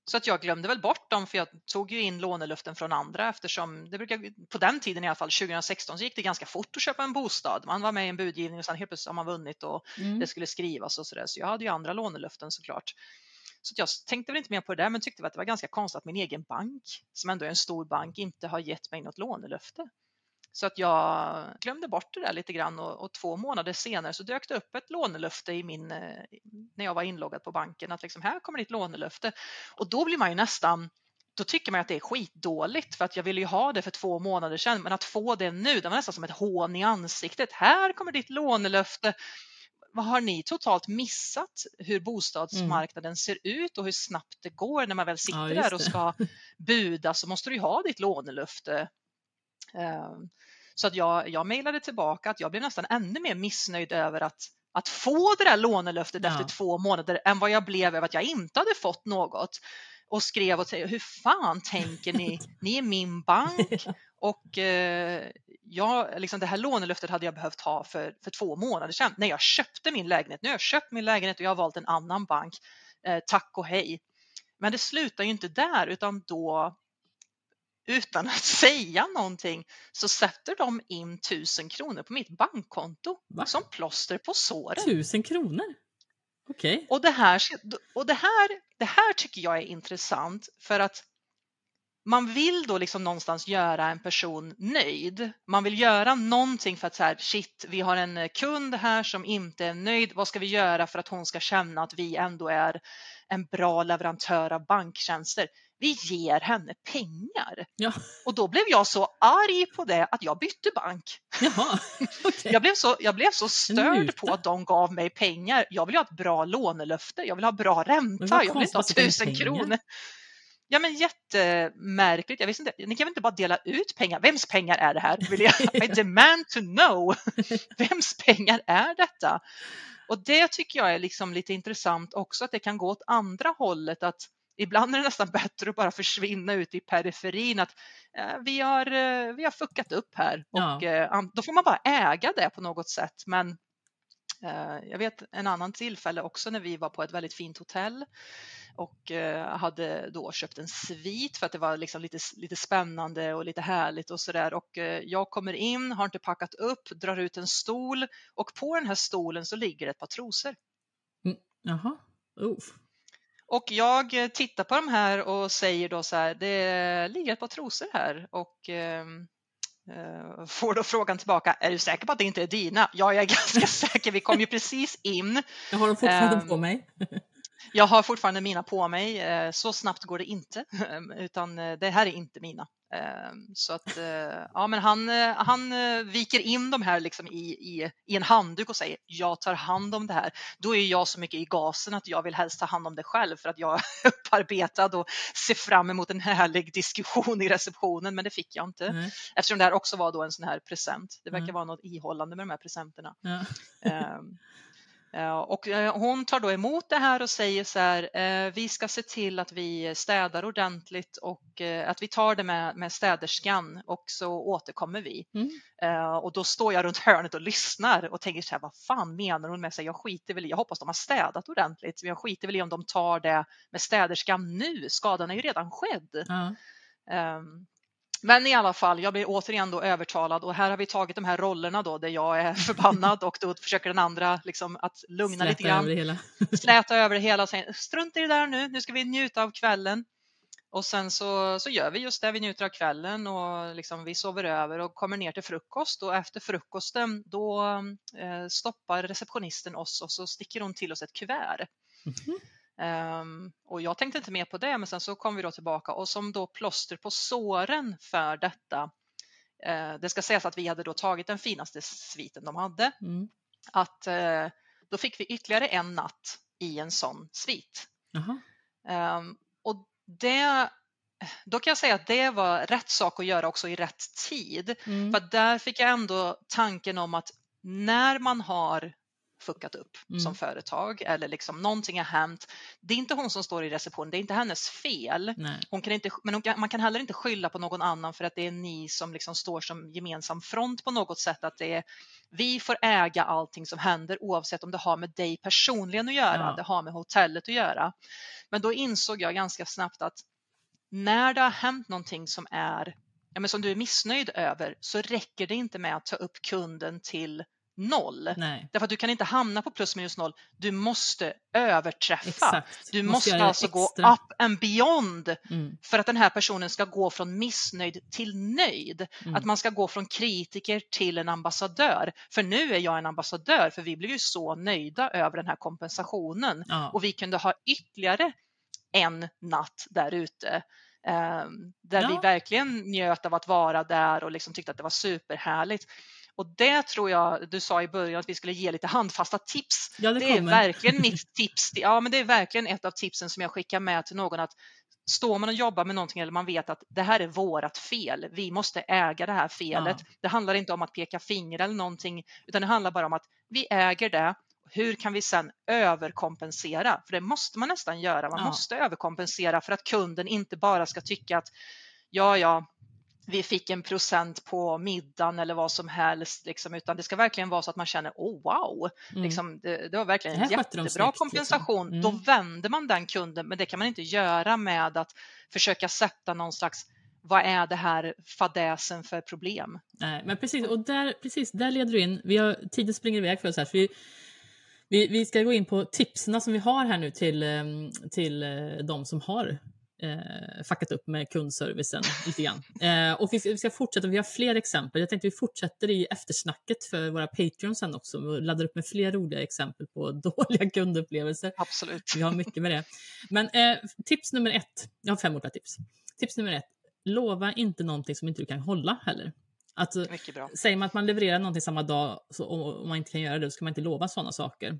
Så att jag glömde väl bort dem för jag tog ju in lånelöften från andra eftersom det brukar, på den tiden i alla fall, 2016 så gick det ganska fort att köpa en bostad. Man var med i en budgivning och sen helt plötsligt har man vunnit och Mm. det skulle skrivas och sådär. Så jag hade ju andra lånelöften såklart. Så jag tänkte väl inte mer på det där men tyckte att det var ganska konstigt att min egen bank, som ändå är en stor bank, inte har gett mig något lånelöfte. Så att jag glömde bort det där lite grann och, och två månader senare så dök det upp ett lånelöfte i min, eh, när jag var inloggad på banken att liksom, här kommer ditt lånelöfte. Och då blir man ju nästan då tycker man att det är skitdåligt för att jag ville ju ha det för två månader sedan men att få det nu, det var nästan som ett hån i ansiktet. Här kommer ditt lånelöfte. Vad har ni totalt missat hur bostadsmarknaden ser ut och hur snabbt det går när man väl sitter Ja, där och ska buda så måste du ju ha ditt lånelöfte. Eh, Så att jag, jag mejlade tillbaka att jag blev nästan ännu mer missnöjd över att, att få det där lånelöftet Ja. efter två månader än vad jag blev över att jag inte hade fått något. Och skrev och säger, hur fan tänker ni? Ni är min bank och eh, jag, liksom det här lånelöftet hade jag behövt ha för, för två månader sedan när jag köpte min lägenhet. Nu har jag köpt min lägenhet och jag har valt en annan bank. Eh, tack och hej. Men det slutar ju inte där utan då utan att säga någonting så sätter de in tusen kronor på mitt bankkonto Va? som plåster på såren. Tusen kronor? Okej. Och, det här, och det, här, det här tycker jag är intressant för att man vill då liksom någonstans göra en person nöjd. Man vill göra någonting för att så här, shit, vi har en kund här som inte är nöjd. Vad ska vi göra för att hon ska känna att vi ändå är en bra leverantör av banktjänster? Vi ger henne pengar. Ja. Och då blev jag så arg på det att jag bytte bank. Jaha, okej. Jag blev så, jag blev så störd på att de gav mig pengar. Jag vill ha ett bra lånelöfte. Jag vill ha bra ränta. Jag vill inte ha tusen kronor. Ja men jättemärkligt. Jag visste inte, ni kan väl inte bara dela ut pengar? Vems pengar är det här? Vill jag, I demand to know. Vems pengar är detta? Och det tycker jag är liksom lite intressant också att det kan gå åt andra hållet att ibland är det nästan bättre att bara försvinna ut i periferin att eh, vi, har, eh, vi har fuckat upp här Ja. och eh, då får man bara äga det på något sätt. Men eh, jag vet en annan tillfälle också när vi var på ett väldigt fint hotell och eh, hade då köpt en svit för att det var liksom lite, lite spännande och lite härligt och sådär och eh, jag kommer in, har inte packat upp, drar ut en stol och på den här stolen så ligger ett par trosor. Jaha. Uff. Och jag eh, tittar på de här och säger då så här, det ligger ett par trosor här och ehm, eh, får då frågan tillbaka, är du säker på att det inte är dina? Ja, jag är ganska säker, vi kom ju precis in. Jag har dem fortfarande Ehm, på mig. Jag har fortfarande mina på mig, eh, så snabbt går det inte, utan eh, det här är inte mina. Eh, Så att, eh, ja men han, eh, han eh, viker in de här liksom i, i, i en handduk och säger jag tar hand om det här. Då är jag så mycket i gasen att jag vill helst ta hand om det själv för att jag är upparbetad och ser fram emot en härlig diskussion i receptionen, men det fick jag inte Nej. eftersom det här också var då en sån här present. Det verkar Mm. vara något ihållande med de här presenterna. Ja. Eh, Och eh, hon tar då emot det här och säger så här, eh, vi ska se till att vi städar ordentligt och att vi tar det med, med städerskan och så återkommer vi. Mm. Och då står jag runt hörnet och lyssnar och tänker så här, vad fan menar hon med sig? Jag skiter väl i, jag hoppas de har städat ordentligt, men jag skiter väl i om de tar det med städerskan nu, skadan är ju redan skedd. Ehm, Men i alla fall, jag blir återigen då övertalad och här har vi tagit de här rollerna då där jag är förbannad och då försöker den andra liksom att lugna lite Släta grann, över hela. släta över det hela och säga strunt i det där nu, nu ska vi njuta av kvällen. Och sen så, så gör vi just det, vi njuter av kvällen och liksom vi sover över och kommer ner till frukost och efter frukosten då eh, stoppar receptionisten oss och så sticker hon till oss ett kuvert. Mhm. Ehm, och jag tänkte inte mer på det, men sen så kom vi då tillbaka och som då plåster på såren för detta. eh, det ska sägas att vi hade då tagit den finaste sviten de hade, Mm. att eh, då fick vi ytterligare en natt i en sån svit. Ehm, och det, då kan jag säga att det var rätt sak att göra också i rätt tid. Mm. För där fick jag ändå tanken om att när man har fuckat upp Mm. som företag eller liksom någonting har hänt. Det är inte hon som står i receptionen, det är inte hennes fel. Nej. Hon kan inte, men kan, man kan heller inte skylla på någon annan för att det är ni som liksom står som gemensam front på något sätt. Att det är, vi får äga allting som händer oavsett om det har med dig personligen att göra, Ja. det har med hotellet att göra. Men då insåg jag ganska snabbt att när det har hänt någonting som är ja, men som du är missnöjd över så räcker det inte med att ta upp kunden till noll. Nej. Därför att du kan inte hamna på plus minus noll. Du måste överträffa. Exakt. Du måste, göra alltså gå up and beyond Mm. för att den här personen ska gå från missnöjd till nöjd. Mm. Att man ska gå från kritiker till en ambassadör. För nu är jag en ambassadör för vi blev ju så nöjda över den här kompensationen Ja. och vi kunde ha ytterligare en natt där ute. eh, där vi Ja. verkligen njöt av att vara där och liksom tyckte att det var superhärligt. Och det tror jag, du sa i början att vi skulle ge lite handfasta tips. Ja, det Det är verkligen mitt tips. Ja, men det är verkligen ett av tipsen som jag skickar med till någon att står man och jobbar med någonting eller man vet att det här är vårat fel, vi måste äga det här felet. Ja. Det handlar inte om att peka finger eller någonting, utan det handlar bara om att vi äger det. Hur kan vi sedan överkompensera? För det måste man nästan göra. Man ja. måste överkompensera för att kunden inte bara ska tycka att ja, ja, vi fick en procent på middagen eller vad som helst, liksom, utan det ska verkligen vara så att man känner oh wow, mm. liksom, det, det, var verkligen en jättebra snyggt, liksom. kompensation. Liksom. Mm. Då vänder man den kunden, men det kan man inte göra med att försöka sätta någon slags vad är det här fadäsen för problem? Nej, men precis, och där, precis, där leder du in. Vi har, tiden springer iväg för oss här. Så vi, vi, vi ska gå in på tipsen som vi har här nu till, ehm, till eh, de som har eh, fuckat upp med kundservicen lite grann. Eh, och vi, vi, ska fortsätta, vi har fler exempel. Jag tänkte vi fortsätter i eftersnacket för våra Patreons sen också och laddar upp med fler roliga exempel på dåliga kundupplevelser. Absolut. Vi har mycket med det. Men eh, tips nummer ett, jag har fem olika tips. Tips nummer ett, lova inte någonting som inte du kan hålla heller. Att, Säger man att man levererar någonting samma dag så, och, man inte kan göra det, då ska man inte lova sådana saker.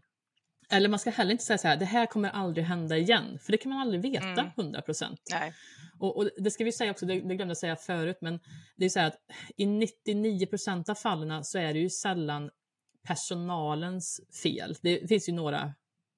Eller man ska heller inte säga så här, det här kommer aldrig hända igen, för det kan man aldrig veta mm. 100 procent. Och, och, det ska vi säga också, det, det glömde jag säga förut, men det är så här att i 99 procent av fallen så är det ju sällan personalens fel. Det finns ju några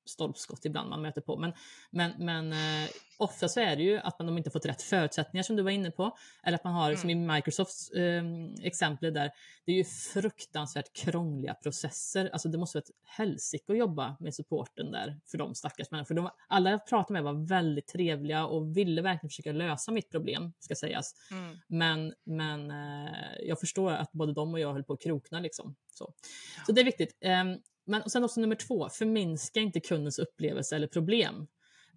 stolpskott ibland man möter på. Men, men, men eh, ofta så är det ju att man de inte fått rätt förutsättningar som du var inne på. Eller att man har, mm. som i Microsofts eh, exempel där, det är ju fruktansvärt krångliga processer. Alltså det måste vara ett helsike att jobba med supporten där för de stackars människor. De, alla jag pratade med var väldigt trevliga och ville verkligen försöka lösa mitt problem, ska sägas. Mm. Men, men eh, jag förstår att både de och jag höll på att krokna liksom. Så, så det är viktigt. Men sen också nummer två, förminska inte kundens upplevelse eller problem.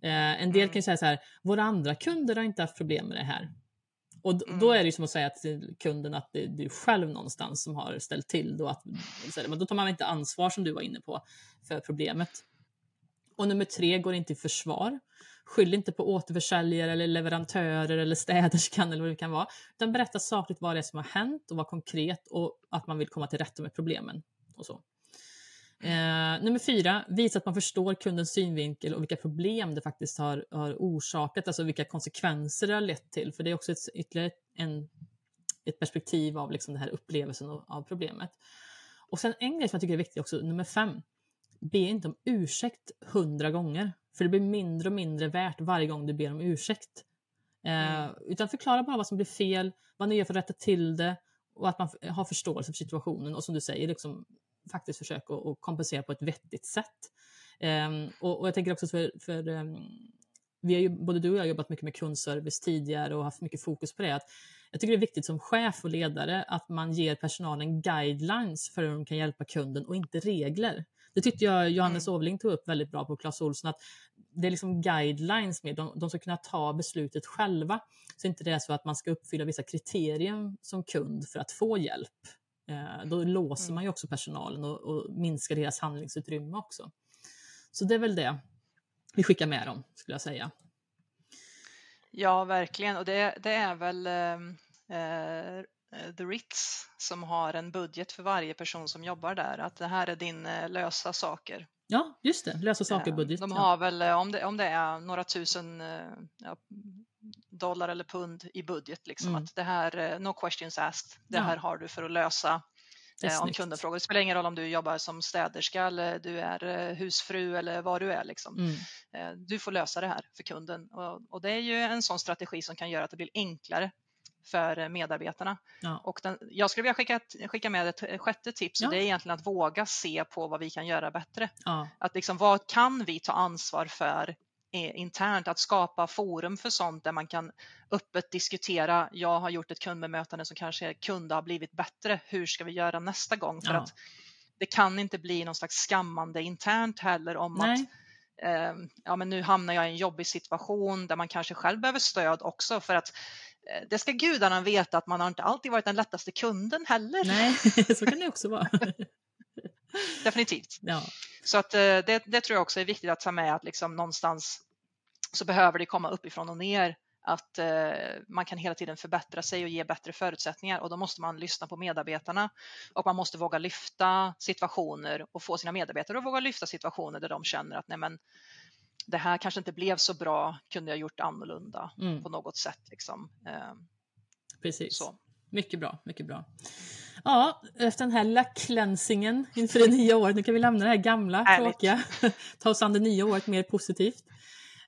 Eh, en del mm. kan säga så här, våra andra kunder har inte haft problem med det här. Och mm. då är det som att säga till kunden att det är du själv någonstans som har ställt till då. Att, men då tar man inte ansvar som du var inne på för problemet. Och nummer tre, går inte i försvar. Skyll inte på återförsäljare eller leverantörer eller städerskan eller vad det kan vara. Utan berätta sakligt vad det är som har hänt och var konkret och att man vill komma till rätta med problemen. Och så. Eh, nummer fyra, visa att man förstår kundens synvinkel och vilka problem det faktiskt har, har orsakat, alltså vilka konsekvenser det har lett till. För det är också ett, ytterligare en, ett perspektiv av liksom den här upplevelsen av, av problemet. Och sen en grej som jag tycker är viktig också, nummer fem. Be inte om ursäkt hundra gånger, för det blir mindre och mindre värt varje gång du ber om ursäkt. Eh, mm. Utan förklara bara vad som blir fel, vad ni gör för att rätta till det och att man har förståelse för situationen och som du säger, liksom, faktiskt försöka att kompensera på ett vettigt sätt. Um, och, och, jag tänker också för, för um, vi har ju, både du och jag har jobbat mycket med kundservice tidigare och haft mycket fokus på det. Att jag tycker det är viktigt som chef och ledare att man ger personalen guidelines för hur de kan hjälpa kunden och inte regler. Det tyckte jag Johannes mm. Ovling tog upp väldigt bra på Clas Olsson, att det är liksom guidelines med, de, de ska kunna ta beslutet själva. Så inte det är så att man ska uppfylla vissa kriterier som kund för att få hjälp. Eh, då låser man ju mm. också personalen och, och minskar deras handlingsutrymme också. Så det är väl det vi skickar med dem, skulle jag säga. Ja, verkligen. Och det, det är väl ehm, eh, The Ritz som har en budget för varje person som jobbar där, att det här är din eh, lösa saker. Ja, just det, lösa saker-budget. De har väl, eh, om det, om det är några tusen ja, dollar eller pund i budget. Liksom, mm. Att det här, eh, no questions asked, det ja. här har du för att lösa eh, om kunden frågar. Det spelar ingen roll om du jobbar som städerska eller du är eh, husfru eller vad du är. Liksom. Mm. Eh, du får lösa det här för kunden och, och, det är ju en sån strategi som kan göra att det blir enklare för medarbetarna. Ja. Och den, jag skulle vilja skicka, skicka med ett sjätte tips ja. och det är egentligen att våga se på vad vi kan göra bättre. Ja. Att liksom, vad kan vi ta ansvar för internt, att skapa forum för sånt där man kan öppet diskutera, jag har gjort ett kundbemötande som kanske kunde ha blivit bättre, hur ska vi göra nästa gång? För att det kan inte bli någon slags skammande internt heller om Nej. att eh, ja, men nu hamnar jag i en jobbig situation där man kanske själv behöver stöd också för att eh, det ska gudarna veta att man har inte alltid varit den lättaste kunden heller. Nej, så kan det också vara. Definitivt. Ja. Så att eh, det, det, tror jag också är viktigt att ta med att liksom någonstans så behöver det komma uppifrån och ner att eh, man kan hela tiden förbättra sig och ge bättre förutsättningar och då måste man lyssna på medarbetarna och man måste våga lyfta situationer och få sina medarbetare att våga lyfta situationer där de känner att nej men det här kanske inte blev så bra, kunde jag gjort annorlunda Mm. på något sätt. Liksom. Eh, Precis. så. Mycket bra, mycket bra. Ja, efter den här lilla cleansingen inför det nya året, nu kan vi lämna det här gamla Härligt. tråkiga. Ta oss an det nya året mer positivt.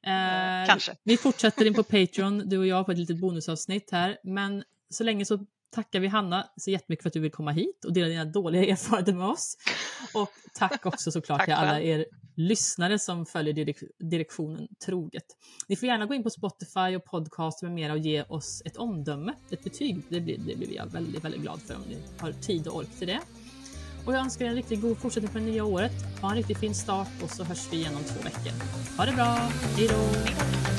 Eh, kanske. Vi fortsätter in på Patreon, du och jag, på ett litet bonusavsnitt här. Men så länge så tackar vi Hanna så jättemycket för att du vill komma hit och dela dina dåliga erfarenheter med oss. Och tack också såklart Tack till alla er lyssnare som följer direk direktionen troget. Ni får gärna gå in på Spotify och podcast med mera och ge oss ett omdöme, ett betyg. Det blir, det blir jag väldigt, väldigt glad för om ni har tid och ork till det. Och jag önskar er en riktigt god fortsättning på det nya året. Ha en riktigt fin start och så hörs vi igen om två veckor. Ha det bra, hej då!